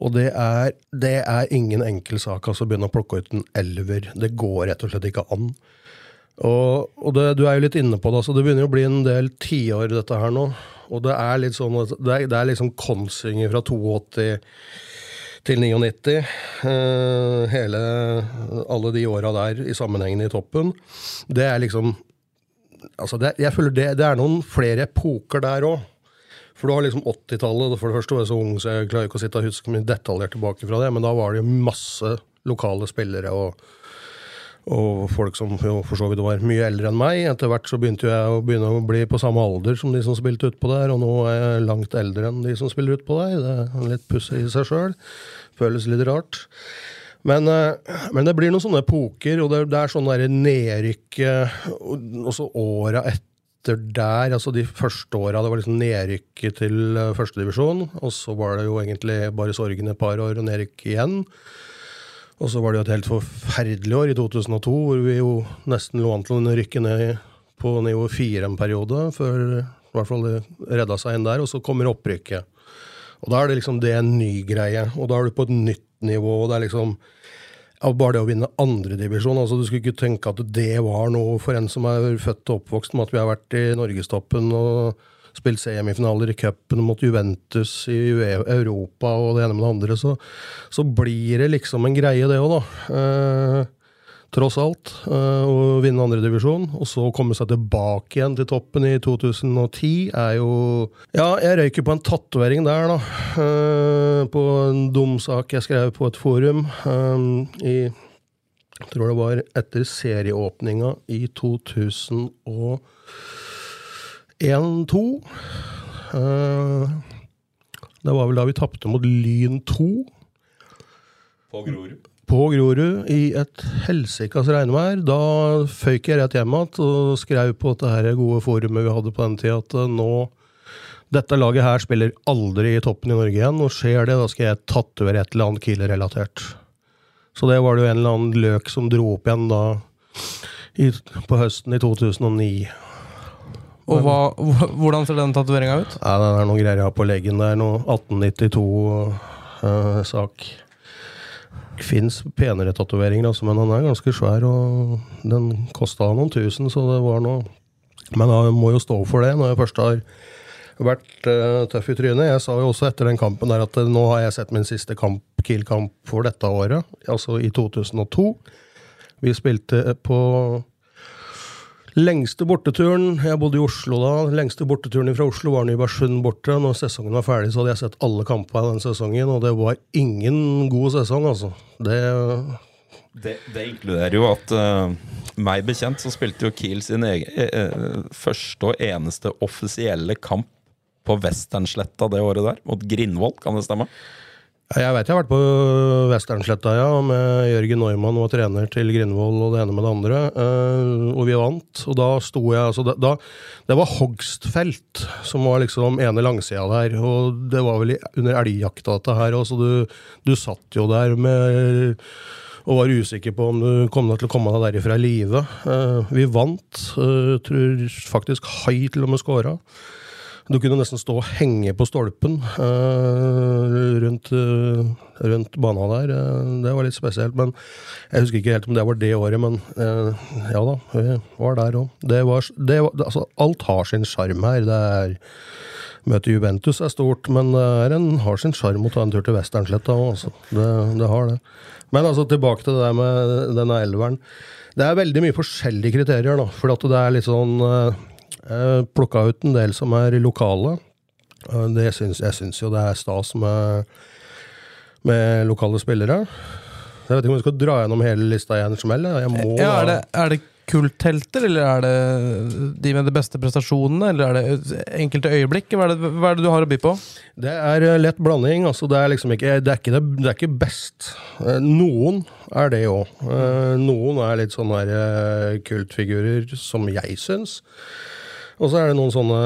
Og det er, det er ingen enkel sak altså, å begynne å plukke ut en elver. Det går rett og slett ikke an. Og, og det, du er jo litt inne på det, altså det begynner jo å bli en del tiår, dette her nå. Og det er litt sånn at det er, det er liksom Konsinger fra 82 til 99. Uh, hele, alle de åra der i sammenhengen i toppen. Det er liksom altså det, Jeg føler det, det er noen flere epoker der òg. For du har liksom 80-tallet. For det første var jeg så ung, så jeg klarer ikke å sitte og huske mye detaljert tilbake fra det, men da var det jo masse lokale spillere og, og folk som jo for så vidt var mye eldre enn meg. Etter hvert så begynte jeg å begynne å bli på samme alder som de som spilte utpå der, og nå er jeg langt eldre enn de som spiller utpå der. Det er litt pussig i seg sjøl. Føles litt rart. Men, men, det blir noen sånne epoker, og det, det er sånn derre nedrykk også åra etter der, altså de første åra, var liksom nedrykket til førstedivisjon. Og så var det jo egentlig bare sorgen et par år og nedrykk igjen. Og så var det jo et helt forferdelig år i 2002, hvor vi jo nesten lå an til å rykke ned på nivå fire en periode, før i hvert fall det redda seg inn der. Og så kommer opprykket. Og da er det liksom det en ny greie, og da er du på et nytt nivå. og det er liksom ja, Bare det å vinne andredivisjon altså Du skulle ikke tenke at det var noe for en som er født og oppvokst med at vi har vært i norgestoppen og spilt semifinaler i cupen mot Juventus i Europa og det ene med det andre, så, så blir det liksom en greie, det òg, da. Eh, tross alt. Eh, å vinne andredivisjon, og så komme seg tilbake igjen til toppen i 2010, er jo Ja, jeg røyker på en tatovering der, da. Eh, på en dum sak jeg skrev på et forum eh, i jeg tror det var etter serieåpninga i 2000 1-2. Eh, det var vel da vi tapte mot Lyn 2. På Grorud? På Grorud, i et helsikas regnvær. Da føyk jeg rett hjem igjen og skrev på dette gode forumet vi hadde på den tida, at eh, nå dette laget her spiller aldri i toppen i Norge igjen, og skjer det, da skal jeg tatovere et eller annet Kieler-relatert. Så det var det jo en eller annen løk som dro opp igjen da i, på høsten i 2009. Og hva, Hvordan ser den tatoveringa ut? Ja, det er noen greier jeg har på leggen der. Noe 1892-sak. Uh, fins penere tatoveringer, altså, men den er ganske svær, og den kosta noen tusen, så det var noe Men jeg må jo stå for det når jeg først har vært uh, tøff i trynet. Jeg sa jo også etter den kampen der at uh, nå har jeg sett min siste kamp, Kiel-kamp for dette året, altså i 2002. Vi spilte på Lengste borteturen Jeg bodde i Oslo da. Lengste borteturen fra Oslo var Nybergsund borte. Når sesongen var ferdig, så hadde jeg sett alle kampene den sesongen, og det var ingen god sesong, altså. Det det, det, inkluderer jo at uh, meg bekjent så spilte jo Kiel sin egen uh, første og eneste offisielle kamp på Westernsletta det året der, mot Grindvoll, kan det stemme? Jeg vet jeg har vært på Westernsletta ja, med Jørgen Neumann og trener til Grindvoll og det ene med det andre. eh, og vi vant. Og da sto jeg altså, da, Det var hogstfelt som var liksom ene langsida der. Og det var vel under elgjakta dette her. Og så du, du satt jo der med og var usikker på om du kom deg til å komme deg derifra i live. Eh, vi vant. Uh, tror faktisk Hai til og med scora. Du kunne nesten stå og henge på stolpen uh, rundt, uh, rundt bana der. Uh, det var litt spesielt. men Jeg husker ikke helt om det var det året, men ja da, vi var der òg. Altså, alt har sin sjarm her. Det er Møte Juventus er stort, men det har sin sjarm å ta en tur til Westernsletta òg. Altså. Det, det har det. Men altså, tilbake til det der med denne elveren. Det er veldig mye forskjellige kriterier, da. For det er litt sånn eh, Jeg plukka ut en del som er lokale. Eh, Det syns, jeg syns jo det er stas med, med lokale spillere. Jeg vet ikke om vi skal dra gjennom hele lista i en smell. Ja, er, det, er det kulthelter, eller er det de med de beste prestasjonene? Eller er det enkelte øyeblikk? Hva er det, hva er det du har å by på? Det er eh, lett blanding. altså Det er liksom ikke det er ikke, det, er ikke best. Eh, Noen er det òg. Noen er litt sånne eh, kultfigurer, som jeg syns. Og så er det noen sånne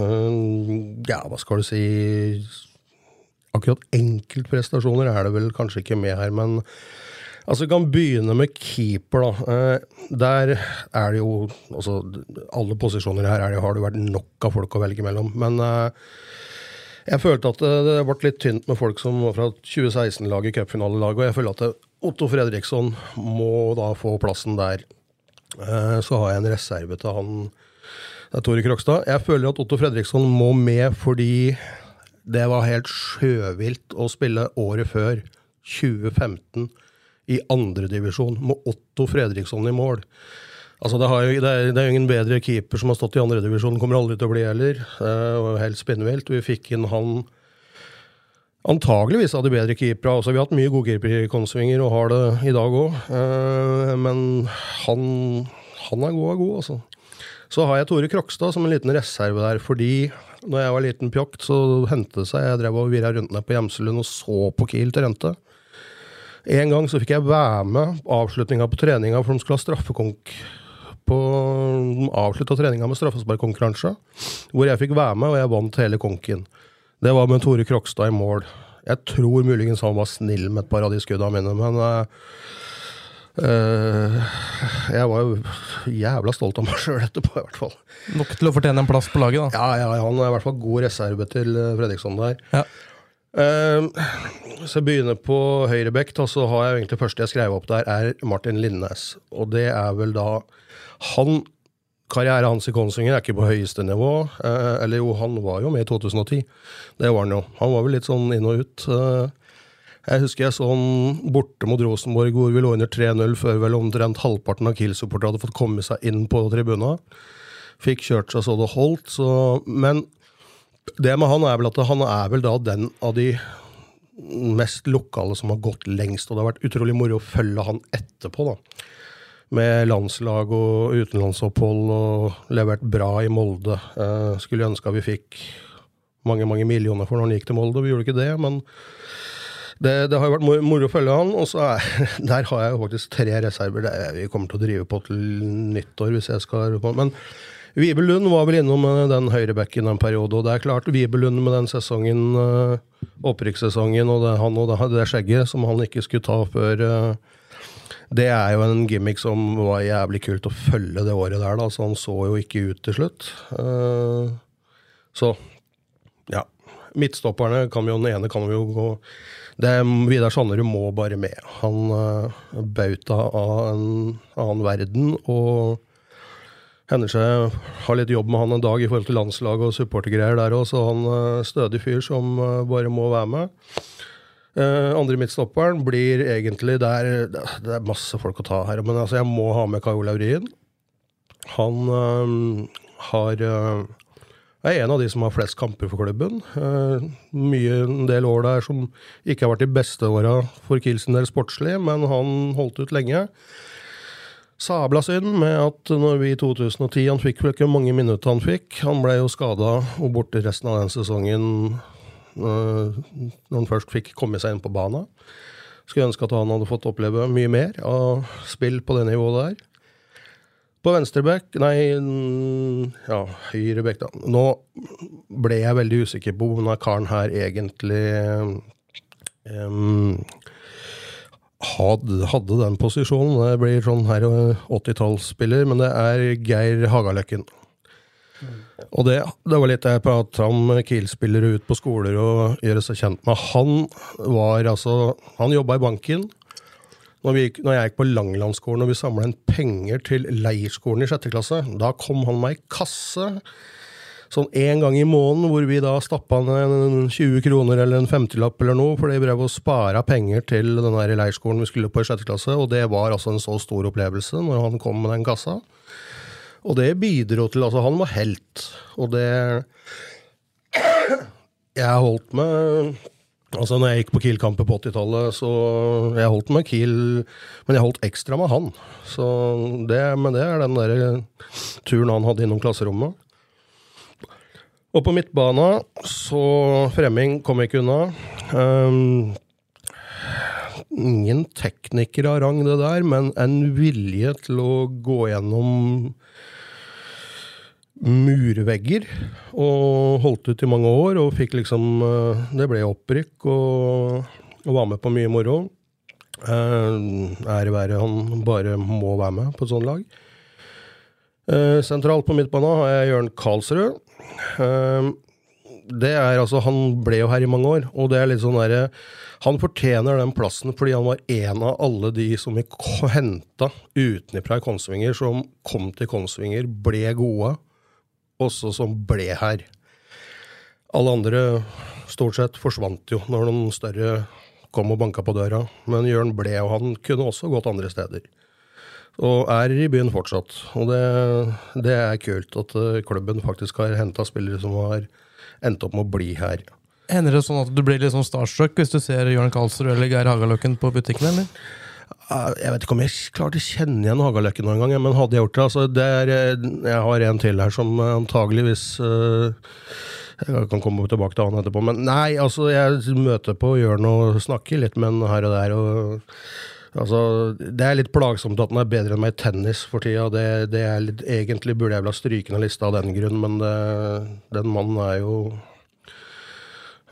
eh, Ja, hva skal du si Akkurat enkeltprestasjoner er det vel kanskje ikke med her, men Altså, Vi kan begynne med keeper. da. Eh, der er det jo altså, Alle posisjoner her er det, har det vært nok av folk å velge mellom. Men eh, jeg følte at det, ble litt tynt med folk som var fra 2016-laget, cupfinalelaget, og jeg føler at Otto Fredriksson må da få plassen der. Så har jeg en reserve til han det er Tore Krokstad. Jeg føler at Otto Fredriksson må med fordi det var helt sjøvilt å spille året før, 2015, i andredivisjon med Otto Fredriksson i mål. Altså det, har det, er, det er ingen bedre keeper som har stått i andredivisjon, kommer aldri til å bli heller. Eh, helt spinnvilt. Vi fikk inn han Antageligvis av de bedre keepere. Altså, vi har hatt mye gode keepere i Kongsvinger, og har det i dag òg. men han, han er god og god, altså. Så har jeg Tore Krokstad som en liten reserve der, fordi når jeg var liten pjokk, så hendte det seg Jeg drev og virra rundt ned på Gjemselund og så på Kiel til rente. En gang så fikk jeg være med avslutninga på treninga, for de skulle ha straffekonk på avslutta treninga med straffesparkkonkurranse, hvor jeg fikk være med, og jeg vant hele konken. Det var med Tore Krokstad i mål. Jeg tror muligens han var snill med et par av de skuddene mine, men eh, jeg var jo jævla stolt av meg sjøl etterpå, i hvert fall. Nok til å fortjene en plass på laget, da. Ja, ja, han er i hvert fall god reserve til eh, Fredriksson der. Ja. Eh, så jeg begynner på høyrebekk, og så har jeg egentlig første jeg skrev opp der, er Martin Lindnes. Og det er vel da Han Karrieren hans i Konsinger er ikke på høyeste nivå. Eh, eller jo, han var jo med i 2010. Det var han jo. Han var vel litt sånn inn og ut. Jeg husker jeg så han borte mot Rosenborg, hvor vi lå under 3-0 før vel omtrent halvparten av Kiel-supporterne hadde fått komme seg inn på tribuna. Fikk kjørt seg så det holdt. Så, men det med han er vel at han er vel da den av de mest lokale som har gått lengst, og det har vært utrolig moro å følge han etterpå. da. Med landslag og utenlandsopphold og levert bra i Molde. Eh, skulle ønske vi fikk mange mange millioner for når han gikk til Molde. Vi gjorde ikke det, men det, det har jo vært moro, å følge han. Og så er, der har jeg jo faktisk tre reserver. Det er, vi kommer til å drive på til nyttår hvis jeg skal på. Men Vibe Lund var vel innom eh, den høyrebacken en periode, og det er klart, Vibe Lund med den sesongen, eh, opprykkssesongen, og det, han og det, det skjegget som han ikke skulle ta før eh, det er jo en gimmick som var jævlig kult å følge det året der, da, så han så jo ikke ut til slutt. Så ja. Midtstopperne kan vi jo, den ene kan vi jo gå det er Vidar Sannerud må bare med. Han uh, bauta av en annen verden. og hender seg har litt jobb med han en dag i forhold til landslag og supportergreier der òg, så han er stødig fyr som uh, bare må være med. Uh, andre midtstopperen blir egentlig der Det er masse folk å ta her, men altså jeg må ha med Kai Olav Ryen. Han eh, har eh, er en av de som har flest kamper for klubben. Eh, mye en del år der som ikke har vært de beste åra for Kiel del sportslig, men han holdt ut lenge. Sabla synd med at når vi i 2010 Han fikk vel ikke mange minutter han fikk. Han ble jo skada og borte resten av den sesongen øh, når han først fikk komme seg inn på banen. Skulle ønske at han hadde fått oppleve mye mer av spill på det nivået der. På venstreback Nei, ja, høyreback, da. Nå ble jeg veldig usikker på om denne karen her egentlig um, hadde, hadde den posisjonen. Det blir sånn her 80-tallsspiller, men det er Geir Hagaløkken. Og det, det, var litt jeg prata om Kiel-spillere ut på skoler og gjøre seg kjent med. Han var altså Han jobba i banken. Når, vi, når, jeg gikk på Langlandsskolen og vi samla inn penger til leirskolen i sjette klasse, da kom han meg i kasse sånn én gang i måneden, hvor vi da stappa en 20 kroner eller en 50-lapp eller noe, for de drev og spara penger til den der leirskolen vi skulle på i sjette klasse, og det var altså en så stor opplevelse når han kom med den kassa. Og det bidro til Altså, han var helt, og det Jeg holdt med Altså, når jeg gikk på Kiel-kamper på 80-tallet, så Jeg holdt med Kiel, men jeg holdt ekstra med han. Så det, men det er den der turen han hadde innom klasserommet. Og på midtbana så Fremming kom ikke unna. Um, ingen tekniker av rang, det der, men en vilje til å gå gjennom murvegger. Og holdt ut i mange år og fikk liksom eh, Det ble opprykk og, og var med på mye moro. Eh, ære være han bare må være med på et sånt lag. Eh, sentralt på midtbanen har jeg Jørn Karlsrød. Det er altså, Han ble jo her i mange år, og det er litt sånn der, Han fortjener den plassen fordi han var en av alle de som vi henta utenfra i Kongsvinger, som kom til Kongsvinger, ble gode også som ble her. Alle andre stort sett forsvant jo når noen større kom og banka på døra, men Jørn ble, og han kunne også gått andre steder. Og er i byen fortsatt. Og det, det er kult at eh, klubben faktisk har henta spillere som har endt opp med å bli her. Hender det sånn at du blir litt sånn starstruck hvis du ser Jørn Karlsrud eller Geir Hagaløkken på butikken? eller? Jeg vet ikke om jeg klarte å kjenne igjen Hagaløkken noen gang, men hadde jeg gjort det altså det er, eh, Jeg har en til her som antageligvis uh, Jeg kan komme tilbake til han etterpå. Men nei, altså, jeg møter på Jørn og snakker litt med han her og der. og Altså, det er litt plagsomt at den er bedre enn meg i tennis for tida. Det, det litt, egentlig burde jeg vel ha stryket lista av den grunn, men det, den mannen er jo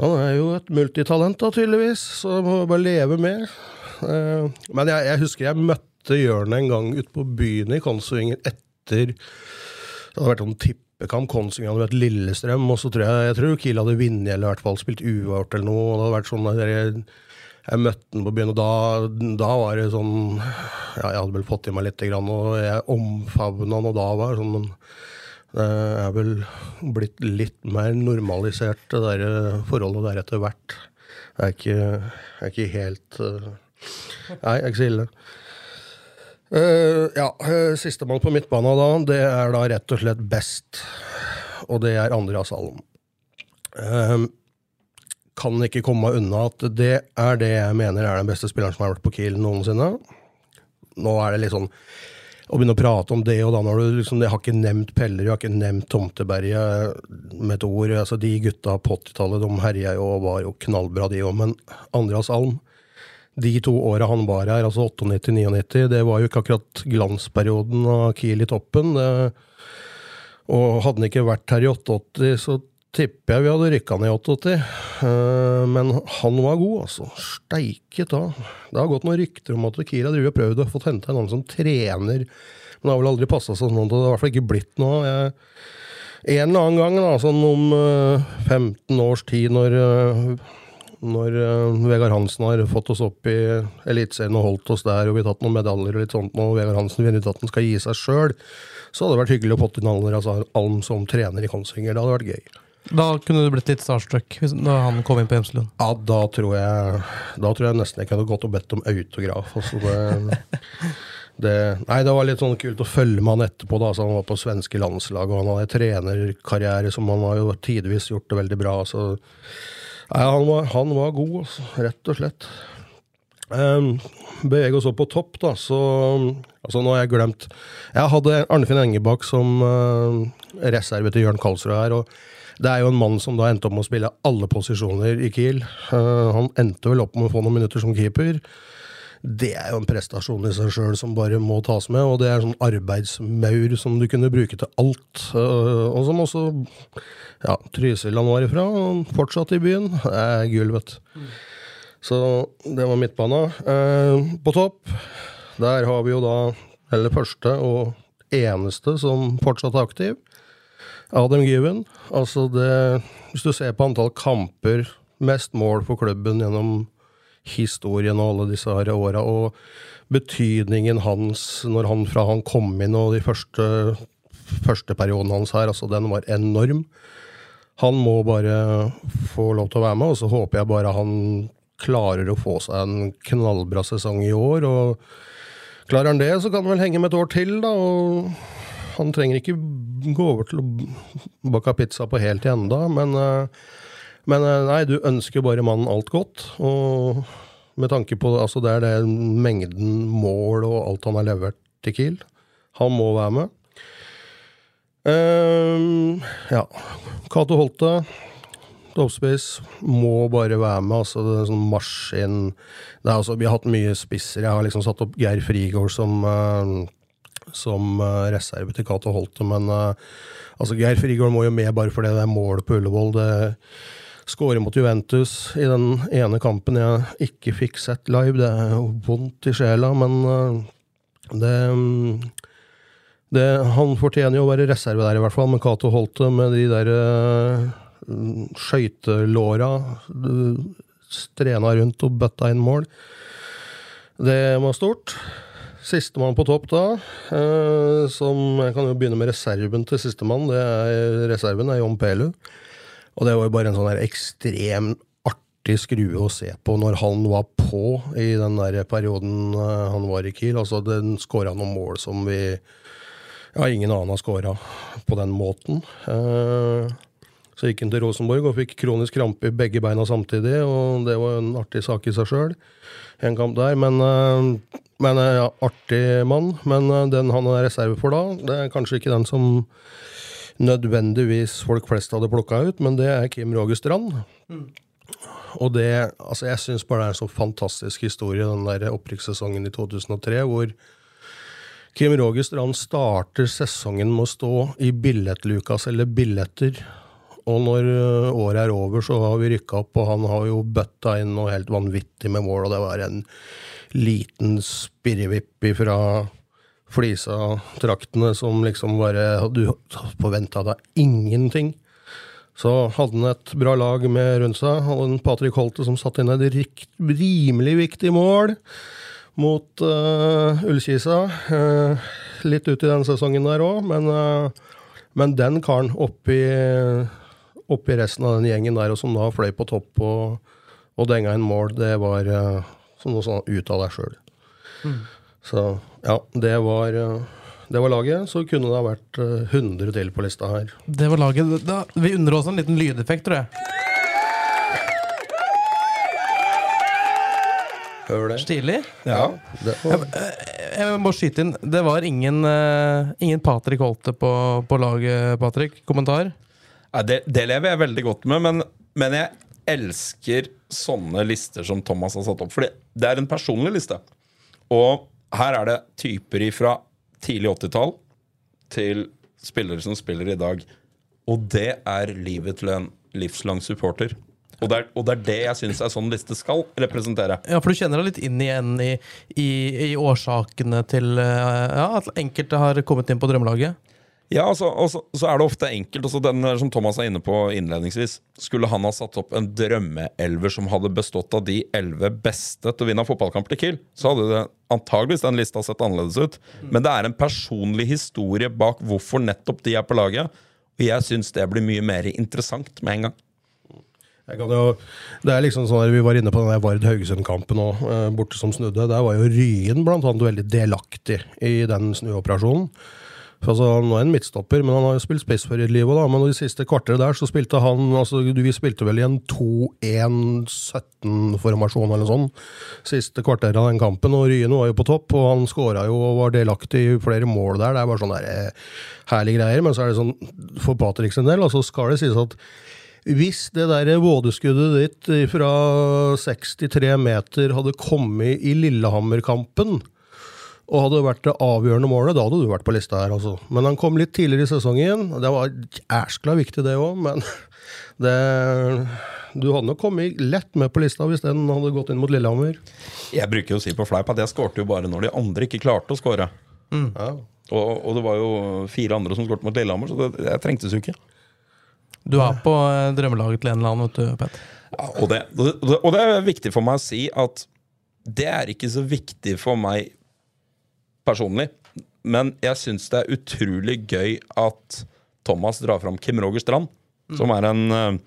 Han er jo et multitalent, da, tydeligvis, så må bare leve med. Eh, men jeg, jeg, husker jeg møtte Jørn en gang ute på byen i Kongsvinger etter Det hadde vært en tippekamp. Kongsvinger hadde vært Lillestrøm, og så tror jeg, jeg tror Kiel hadde vunnet eller i hvert fall spilt uavgjort eller noe. og det hadde vært sånn jeg, jeg møtte han på byen, og da, da, var det sånn ja, Jeg hadde vel fått i meg litt, og jeg omfavna han, og da var det sånn men det er vel blitt litt mer normalisert, det der forholdet der etter hvert. Det er ikke, er ikke helt uh, er ikke så ille. Uh, ja, uh, Sistemann på midtbanen da, det er da rett og slett best. Og det er Andreas Allen. Uh, kan ikke komme unna at det er det jeg mener er den beste spilleren som har vært på Kiel noensinne. Nå er det litt sånn å begynne å prate om det, og da når du liksom Jeg har ikke nevnt Peller, jeg har ikke nevnt Tomteberget med et ord. altså De gutta på 80-tallet de herja jo og var jo knallbra, de òg. Men Andreas Alm de to åra han var her, altså 98-99, det var jo ikke akkurat glansperioden av Kiel i toppen. Det, og hadde han ikke vært her i 88, så tipper jeg vi hadde rykka ned i 88. Uh, men han var god, altså. Steike ta. Det har gått noen rykter om at Kiel har prøvd å få hente en annen som trener, men det har vel aldri passa sånn. Det har i hvert fall ikke blitt noe. Jeg, en eller annen gang, da, sånn om uh, 15 års tid, når uh, når uh, Vegard Hansen har fått oss opp i Eliteserien og holdt oss der, og vi har tatt noen medaljer og litt sånt, og Vegard Hansen finner ut at han skal gi seg sjøl, så hadde det vært hyggelig å få inn Alner altså, Alm som trener i Kongsvinger. Det hadde vært gøy. Da kunne du blitt litt starstruck da han kom inn på Hjemselund? Ja, da tror jeg Da tror jeg nesten jeg kunne gått og bedt om autograf. Altså det, det, nei, det var litt sånn kult å følge med han etterpå. da, så Han var på svenske landslag, og han hadde trenerkarriere som han har jo tidvis gjort det veldig bra. så Nei, han var, han var god, altså, rett og slett. Um, Bevege oss opp på topp, da, så Altså, nå har jeg glemt Jeg hadde Arnfinn Engebakk som uh, reserve til Jørn Karlsrud her, og Det er jo en mann som da endte opp med å spille alle posisjoner i Kiel. Uh, han endte vel opp med å få noen minutter som keeper. Det er jo en prestasjon i seg sjøl som bare må tas med, og det er sånn arbeidsmaur som du kunne bruke til alt. Eh, og som også ja, Trysil han var ifra, og fortsatt i byen. Er gull, vet du. Så det var midtbana. Eh, på topp, der har vi jo da eller første og eneste som fortsatt er aktiv. Adam Given. Altså det Hvis du ser på antall kamper, mest mål for klubben gjennom historien og alle disse her åra, og betydningen hans når han fra han kom inn og de første, første perioden hans her, altså den var enorm. Han må bare få lov til å være med, og så håper jeg bare han klarer å få seg en knallbra sesong i år. og Klarer han det, så kan han vel henge med et år til, da. og han trenger ikke gå over til å bake pizza på helt i enda, men, eh, men eh, nei, du ønsker bare mannen alt godt. Og med tanke på altså det er det mengden mål og alt han har levert til Kiel. Han må være med. Um, ja. Cato Holte, toppspiss, må bare være med. altså det er sånn maskin. Det er altså, vi har hatt mye spisser. Jeg har liksom satt opp Geir Frigård som uh, som uh, reserve til Cato Holte, men uh, altså Geir Frigård må jo med bare fordi det er mål på Ullevål. Det skårer mot Juventus i den ene kampen jeg ikke fikk sett live. Det er jo vondt i sjela, men uh, det, det, Han fortjener jo å være reserve der, i hvert fall, med Cato Holte med de der uh, skøytelåra. Strena rundt og bøtta inn mål. Det var stort. Sistemann på topp da, eh, som Jeg kan jo begynne med reserven til sistemann. Reserven er John Pelu. Og det var jo bare en sånn ekstrem artig skrue å se på når han var på i den der perioden eh, han var i Kiel. Altså, den skåra noen mål som vi Ja, ingen annen har skåra på den måten. Eh, så gikk han til Rosenborg og fikk kronisk krampe i begge beina samtidig, og det var en artig sak i seg sjøl. En kamp der, men eh, men ja, artig mann. Men den han er reserve for da, det er kanskje ikke den som nødvendigvis folk flest hadde plukka ut, men det er Kim Roger Strand. Mm. Og det Altså, jeg syns bare det er en så fantastisk historie, den der opprykkssesongen i 2003, hvor Kim Roger Strand starter sesongen med å stå i billettluka og selge billetter. Og når eh, året er over, så har vi rykka opp, og han har jo bøtta inn noe helt vanvittig med mål, og det var en liten spirrevipp fra Flisa-traktene som liksom bare Du forventa deg ingenting. Så hadde han et bra lag med rundt seg. Hadde en Patrick Holte som satte inn et rimelig viktig mål mot uh, Ullkisa. Uh, litt ut i den sesongen der òg, men, uh, men den karen oppi, oppi resten av den gjengen der, og som da fløy på topp og, og denga inn mål, det var uh, som noe sånn ut av deg sjøl. Mm. Så ja, det var, eh, det var laget. Så kunne det ha vært 100 eh, til på lista her. Det var laget. Da, vi unner oss en liten lydeffekt, tror jeg. Det. Stilig. Ja. ja var... jeg, jeg, må skyte inn. Det var ingen, uh, ingen Patrick Holte på, på laget, Patrick. Kommentar? Ja, det, det, lever jeg veldig godt med, men, men jeg elsker sånne lister som Thomas har satt opp. Fordi det er en personlig liste. Og her er det typer fra tidlig 80-tall til spillere som spiller i dag. Og det er livet til en livslang supporter. Og det, er, og det er det jeg syns en sånn liste skal representere. Ja, For du kjenner deg litt inn igjen i, i, i årsakene til eh, ja, at enkelte har kommet inn på drømmelaget? Ja, altså, også, så er det ofte enkelt. Også den som Thomas er inne på innledningsvis. Skulle han ha satt opp en drømmeelver som hadde bestått av de elleve beste til å vinne fotballkamper til Kiel, så hadde det antageligvis den lista sett annerledes ut. Men det er en personlig historie bak hvorfor nettopp de er på laget. Og jeg syns det blir mye mer interessant med en gang. Jo, det er liksom sånn Vi var inne på den Vard Haugesund-kampen òg, eh, borte som snudde. Der var jo Ryen blant annet veldig delaktig i den snuoperasjonen. For altså, Han er en midtstopper, men han har jo spilt spiss før i livet. Da. Men de siste kvarteret der så spilte han altså, Vi spilte vel i en 2-1-17-formasjon eller noe sånt. Siste kvarteret av den kampen, og Ryen var jo på topp. Og han skåra jo og var delaktig i flere mål der. Det er bare sånne der, eh, herlige greier. Men så er det sånn for Patrick sin del, altså skal det sies at hvis det der vådeskuddet ditt fra 63 meter hadde kommet i Lillehammer-kampen, og hadde det vært det avgjørende målet, da hadde du vært på lista her. altså. Men han kom litt tidligere i sesongen. Det var æskla viktig, det òg, men det, du hadde nok kommet lett med på lista hvis den hadde gått inn mot Lillehammer. Jeg bruker jo å si på fleip at jeg skårte jo bare når de andre ikke klarte å skåre. Ja. Og, og det var jo fire andre som skårte mot Lillehammer, så det, jeg trengtes jo ikke. Du er på eh, drømmelaget til en eller annen, vet du, Pet. Ja, og, det, og det er viktig for meg å si at det er ikke så viktig for meg personlig, men jeg syns det er utrolig gøy at Thomas drar fram Kim Roger Strand, som er en uh,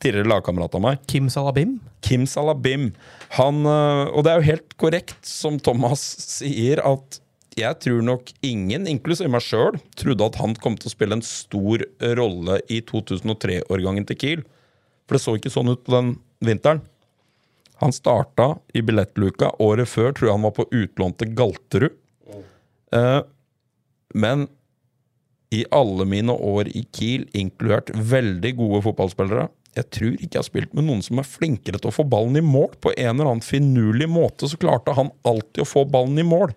tidligere lagkamerat av meg. Kim Salabim. Kim Salabim. Han, uh, og det er jo helt korrekt som Thomas sier, at jeg tror nok ingen, inklusiv meg sjøl, trodde at han kom til å spille en stor rolle i 2003-årgangen til Kiel. For det så ikke sånn ut på den vinteren. Han starta i billettluka året før, tror jeg han var på utlån til Galterud. Eh, men i alle mine år i Kiel, inkludert veldig gode fotballspillere Jeg tror ikke jeg har spilt med noen som er flinkere til å få ballen i mål. På en eller annen finurlig måte så klarte han alltid å få ballen i mål.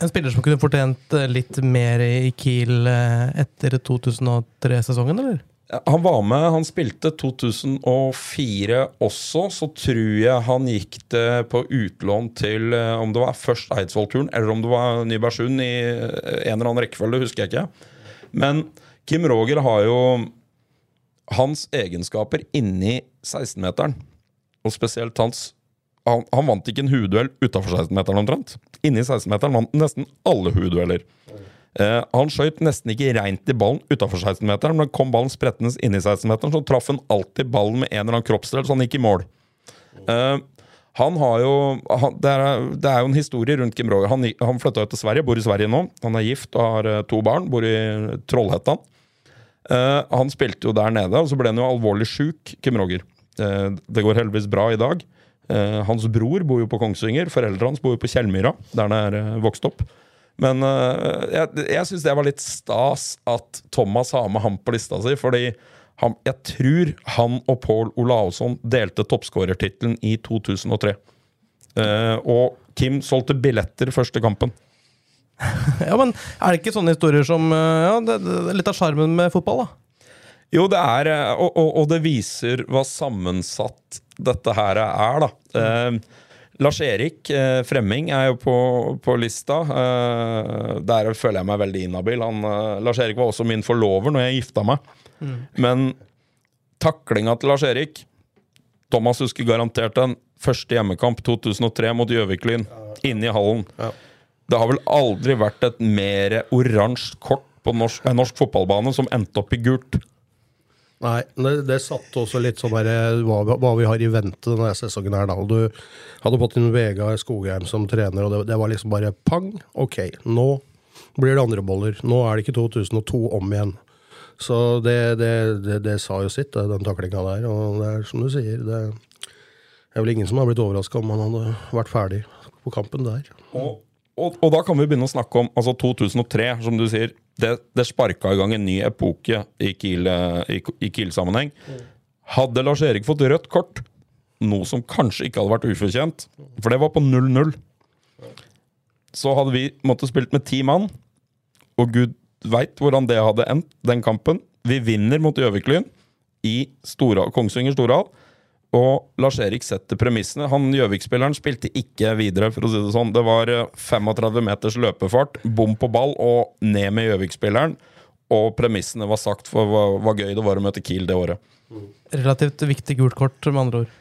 En spiller som kunne fortjent eh, litt mer i Kiel eh, etter 2003-sesongen, eller? Han var med, han spilte 2004 også. Så tror jeg han gikk det på utlån til eh, om det var først Eidsvoll-turen eller om det var Nybergsund i eh, en eller annen rekkefølge, husker jeg ikke. Men Kim Roger har jo hans egenskaper inni 16-meteren, og spesielt hans han, han vant ikke en hueduell utafor 16-meteren omtrent. Inni 16-meteren vant nesten alle huedueller. Eh, han skøyt nesten ikke reint i ballen utafor 16-meteren, men kom ballen sprettende inni 16-meteren, så traff han alltid ballen med en eller annen kroppsdel, så han gikk i mål. Eh, han har jo det, er, jo en historie rundt Kim Roger. Han, han flytta til Sverige, bor i Sverige nå. Han er gift og har eh, to barn, bor i Trollhättan. Han spilte jo der nede, og så ble han jo alvorlig sjuk, Kim Roger. Det går heldigvis bra i dag. Hans bror bor jo på Kongsvinger, foreldrene hans bor jo på Kjellmyra, der han er vokst opp. Men uh, jeg, jeg syns det var litt stas at Thomas har med ham på lista si, fordi han, jeg tror han og Pål Olausson delte toppskårertittelen i 2003. Uh, og Kim solgte billetter første kampen. Ja, men er det ikke sånne historier som eh, Ja, det, det litt av sjarmen med fotball, da? Jo, det er eh, Og, og, og det viser hva sammensatt dette her er, da. Eh, Lars-Erik eh, Fremming er jo på, på lista. Eh, der føler jeg meg veldig inhabil. Eh, Lars-Erik var også min forlover når jeg gifta meg. Men taklinga til Lars-Erik Thomas husker garantert den første hjemmekamp 2003 mot Gjøvik-Lyn. Inne i hallen. Ja. Det har vel aldri vært et mer oransje kort på norsk, en norsk fotballbane som endte opp i gult. Nei, det, det satte også litt sånn der, eh, hva, hva vi har i vente denne sesongen her. da. Du hadde fått inn Vegard Skogheim som trener, og det, det var liksom bare pang. Ok, nå blir det andre boller. Nå er det ikke 2002 om igjen. Så det, det sa jo sitt, den taklinga der. Og det er som du sier, det er vel ingen som har blitt overraska om han hadde vært ferdig på kampen der. Og, og, og da kan vi begynne å snakke om altså 2003, som du sier. Det, det sparka i gang en ny epoke i Kiel- Kiel-sammenheng. Hadde Lars-Erik fått rødt kort, noe som kanskje ikke hadde vært ufortjent, for det var på 0-0, så hadde vi måttet spilt med ti mann, og gud veit hvordan det hadde endt, den kampen. Vi vinner mot Gjøvik-Lyn i Stora, Kongsvinger Storhall. Og Lars-Erik setter premissene. Han Gjøvik-spilleren spilte ikke videre, for å si det sånn. Det var eh, 35 meters løpefart, bom på ball og ned med Gjøvik-spilleren. Og premissene var sagt for hva, hva gøy det var å møte Kiel det året. Relativt viktig gult kort, med andre ord.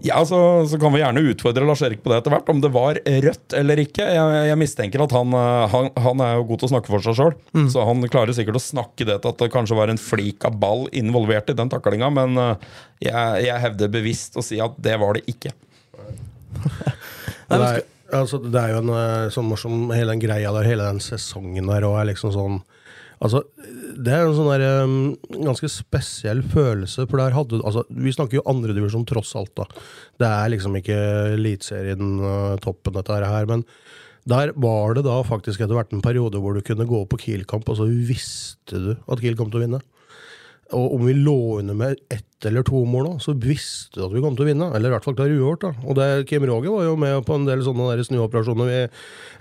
Ja, så, så kan vi gjerne utfordre Lars-Erik på det etter hvert, om det var rødt eller ikke. Jeg, jeg mistenker at han, eh, han, han er jo god til å snakke for seg sjøl, så han klarer sikkert å snakke det til at det kanskje var en flik av ball involvert i den taklinga, men eh, jeg, jeg hevder bevisst å si at det var det ikke. Nei, Det er, Altså, det er jo en eh, sånn morsom Hele den greia der, hele den sesongen der og er liksom sånn Altså, det er en sånn der, um, ganske spesiell følelse, for der hadde altså, Vi snakker jo andredivisjon tross alt, da. Det er liksom ikke Eliteserien uh, toppen, dette her, men der var det da faktisk etter hvert en periode hvor du kunne gå på Kiel-kamp, og så visste du at Kiel kom til å vinne. Og om vi lå under med ett eller to mål så visste du at vi kom til å vinne. Eller i hvert fall klare uavgjort. Og det, Kim Roger var jo med på en del sånne snuoperasjoner.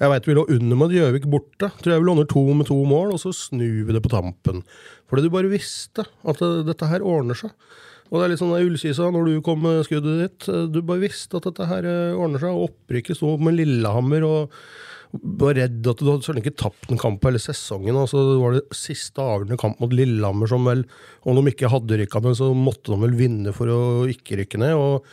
Jeg vet vi lå under med Gjøvik borte. Tror jeg vi lå under to med to mål, og så snur vi det på tampen. Fordi du bare visste at det, dette her ordner seg. Og det er litt sånn Ullkisa, når du kom med skuddet ditt. Du bare visste at dette her eh, ordner seg. Og opprykket sto med Lillehammer. og var redd at du hadde sånn ikke tapt en kamp hele sesongen. Altså, det var det siste avgjørende kamp mot Lillehammer som vel Om de ikke hadde rykka ned, så måtte de vel vinne for å ikke rykke ned. og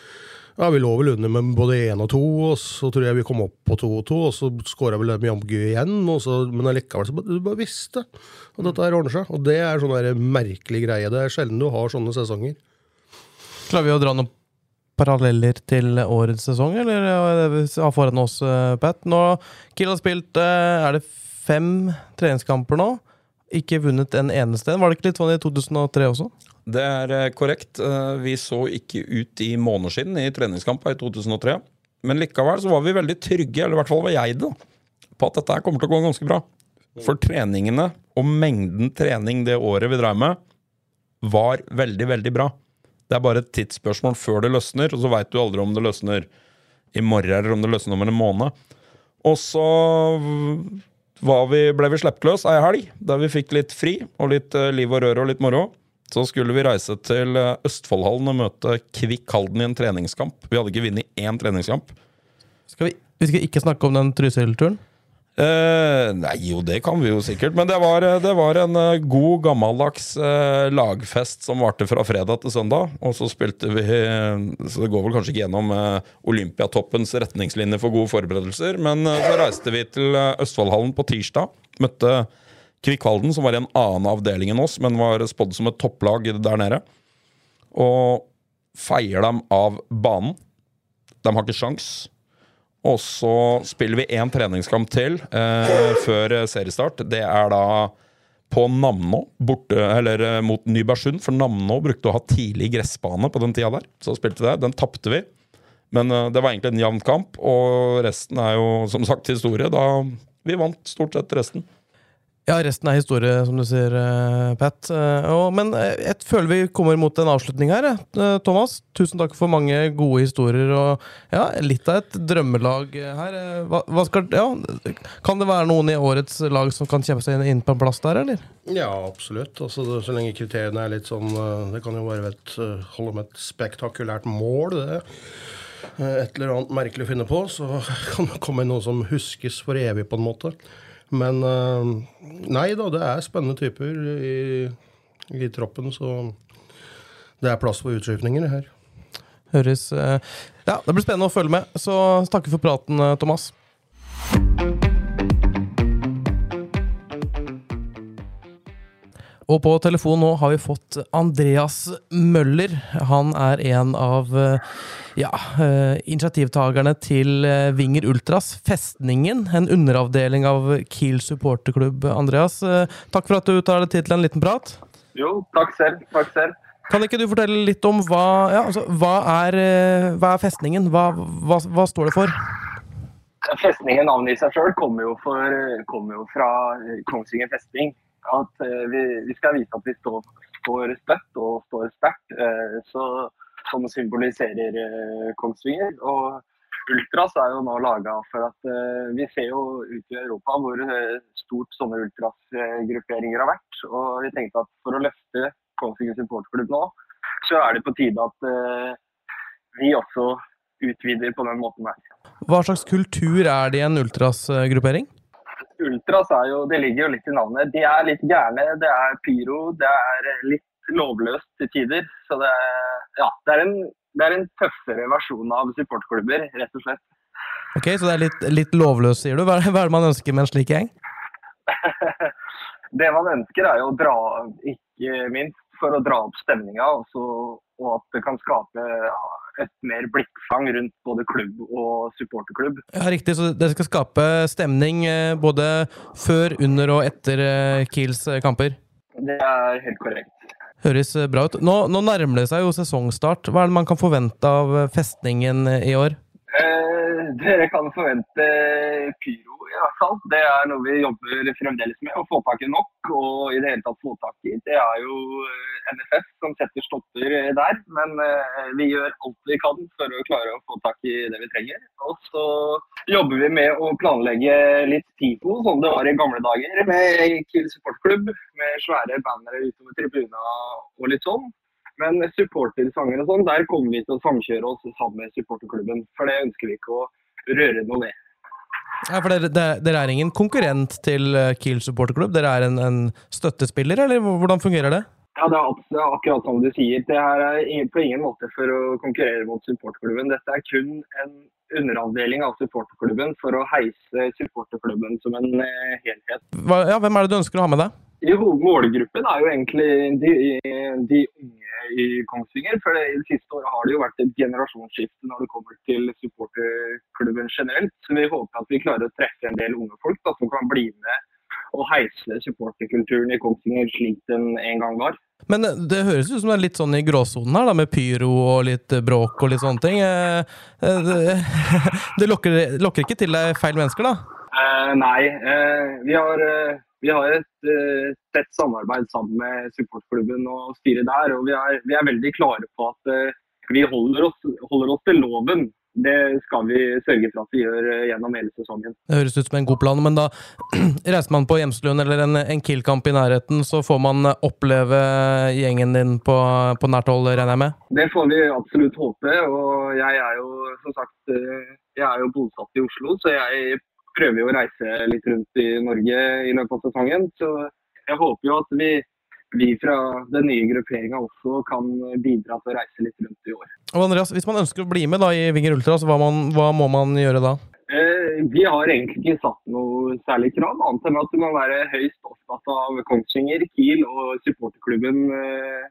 ja, Vi lå vel under med både én og to, og så tror jeg vi kom opp på to og to. Og så skåra vel Jamgu igjen, så, men allikevel så du bare visste at dette her ordner seg. Og det er sånn merkelig greie. Det er sjelden du har sånne sesonger. Klarer vi å dra noen paralleller til årets sesong, eller har foran oss, eh, Pat? Nå, Kiel har spilt eh, er det fem treningskamper nå. Ikke vunnet en eneste en. Var det ikke litt sånn i 2003 også? Det er eh, korrekt. Vi så ikke ut i måneskinn i treningskampa i 2003. Men likevel så var vi veldig trygge, eller i hvert fall var jeg det, på at dette kommer til å gå ganske bra. For treningene og mengden trening det året vi drev med, var veldig, veldig bra. Det er bare et tidsspørsmål før det løsner, og så veit du aldri om det løsner i morgen eller om det løsner om en måned. Og så vi, ble vi sluppet løs ei helg, der vi fikk litt fri og litt eh, liv og røre og litt moro. Så skulle vi reise til eh, Østfoldhallen og møte Kvikk Halden i en treningskamp. Vi hadde ikke vunnet én treningskamp. Skal vi, vi skal ikke snakke om den Trysil-turen? Eh, nei, jo, det kan vi jo sikkert. Men det var, det var en uh, god, gammeldags uh, lagfest som varte fra fredag til søndag. Og så spilte vi Så det går vel kanskje ikke gjennom uh, Olympiatoppens retningslinjer for gode forberedelser. Men så reiste vi til Østfoldhallen på tirsdag. Møtte Kvikkhalden, som var i en annen avdeling enn oss, men var spådd som et topplag der nede. Og feier dem av banen. De har ikke sjans. Og så spiller vi én treningskamp til eh, før seriestart. Det er da på borte, eller eh, mot Nybergsund. For Namno brukte å ha tidlig gressbane på den tida der. Så spilte vi. Den tapte vi. Men eh, det var egentlig en jevn kamp, og resten er jo som sagt historie. Da vi vant stort sett resten. Ja, resten er historie, som du sier, uh, Pat. Uh, men jeg føler vi kommer mot en avslutning her. Thomas, tusen takk for mange gode historier. Og ja, litt av et drømmelag her. Hva, skal, ja, kan det være noen i årets lag som kan kjempe seg inn på en plass der, eller? Ja, absolutt. Altså, så lenge kriteriene er litt sånn Det kan jo være et, holde med et spektakulært mål, det. Et eller annet merkelig å finne på, så kan det komme noe som huskes for evig, på en måte. Men eh, nei da, det er spennende typer i, i troppen, så det er plass for utskiftninger her. Høres eh, Ja, det blir spennende å følge med. Så takker for praten, eh, Thomas. Og på telefon nå har vi fått Andreas Møller. Han er en av ja, uh, initiativtakerne til uh, Vinger Ultras, Festningen, en underavdeling av Kiel supporterklubb. Andreas, takk for at du tar deg tid til en liten prat. Jo, takk selv. Takk selv. Kan ikke du fortelle litt om hva, ja, altså, hva, er, hva er, Festningen? Hva, hva, står det for? Festningen, navnet i seg sjøl, kommer, kommer, jo fra Kongsvinger festning. At vi, vi, skal vise at vi står, står støtt og står sterkt. Så som symboliserer uh, Kongsvinger. Og Ultras er jo nå laga for at vi ser jo ut i Europa hvor stort sånne Ultras-grupperinger har vært. Og vi tenkte at for å løfte Kongsvinger supporterklubb nå, så er det på tide at vi også utvider på den måten her. Hva slags kultur er det i en Ultras-gruppering? Ultras er jo, det ligger jo litt i navnet. De er litt gærne. Det er pyro, det er litt lovløst til tider. Så det, ja, det, er en, det er en tøffere versjon av supportklubber, rett og slett. Ok, Så det er litt, litt lovløst, sier du. Hva er det man ønsker med en slik gjeng? det man ønsker er jo å dra, ikke minst for å dra opp stemninga, og, at det kan skape ja, et mer blikkfang rundt både klubb og supporterklubb. Ja, Riktig, så dere skal skape stemning eh, både før, under og etter eh, Kiels eh, kamper? Det er helt korrekt. Høres bra ut. Nå, nå nærmer det seg jo sesongstart. Hva er det man kan forvente av festningen i år? Eh, dere kan forvente pyro hvert fall. Det er noe vi jobber fremdeles med. Å få tak i nok, og i det hele tatt få tak i. Det er jo eh, NFF som setter stopper eh, der. Men eh, vi gjør alt vi kan for å klare å få tak i det vi trenger. Og så jobber vi med å planlegge litt TIFO, som det var i gamle dager. Med Kiel supportklubb, med svære bannere utover tribuna og litt sånn. Men supportersanger og sånn, der kommer vi til å samkjøre oss sammen med supporterklubben. For det ønsker vi ikke å røre noe ved. Ja, for dere, dere er ingen konkurrent til eh, Kiel supporterklubb? Dere er en, en støttespiller, eller hvordan fungerer det? Ja, det er, akkurat som du sier. Det er på ingen måte for å konkurrere mot supporterklubben. Dette er kun en underavdeling av supporterklubben for å heise supporterklubben som en eh, helhet. Hva, ja, hvem er det du ønsker å ha med deg? Målgruppen er jo egentlig de, de unge i Kongsvinger. For det, det siste året har det jo vært et generasjonsskifte når det kommer til supporterklubben generelt. Så vi håper at vi klarer å treffe en del unge folk da, som kan bli med og heise supporterkulturen i Kongsvinger slik den en gang var. Men eh, det høres ut som det er litt sånn i gråsonen her, da, med pyro og litt eh, bråk og litt sånne ting. Eh, Det, det lokker, lokker ikke til deg feil mennesker, da? Eh, nei, uh, vi har, uh, vi har et tett samarbeid sammen med supportklubben og styret der. Og vi er, vi er veldig klare på at vi holder oss, holder oss til loven. Det skal vi sørge for at vi gjør gjennom hele sesongen. Det høres ut som en god plan, men da reiser man på Hjemslund eller en, en Kiel-kamp i nærheten, så får man oppleve gjengen din på, på nært hold, regner jeg med? Det får vi absolutt håpe. Og jeg er jo som sagt jeg er jo bosatt i Oslo, så jeg prøver jo å reise litt rundt i Norge i løpet av sesongen. Så jeg håper jo at vi, vi fra den nye grupperinga også kan bidra til å reise litt rundt i år. Og Andreas, Hvis man ønsker å bli med da i Vinger Ultra, så hva, man, hva må man gjøre da? Eh, Vi har egentlig ikke satt noe særlig krav, annet enn at du må være høyst opptatt av Kongsvinger, Kiel og supporterklubben eh,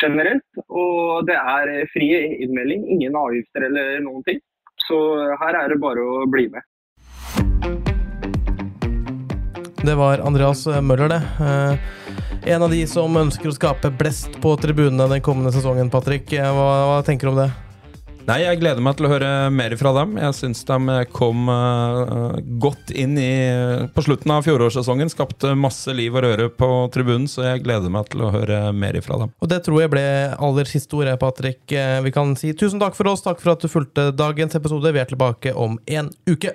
generelt. Og det er fri innmelding, ingen avgifter eller noen ting. Så her er det bare å bli med. Det var Andreas Møller, det. Eh, En av de som ønsker å skape blest på tribunene den kommende sesongen, Patrick. Eh, Hva, hva tenker du om det? Nei, jeg gleder meg til å høre mer fra dem. Jeg syns de kom uh, godt inn i på slutten av fjorårssesongen. Skapte masse liv og røre på tribunen, så jeg gleder meg til å høre mer fra dem. Og det tror jeg ble aller siste ordet, Patrick. Eh, Vi kan si tusen takk for oss. Takk for at du fulgte dagens episode. Vi er tilbake om en uke.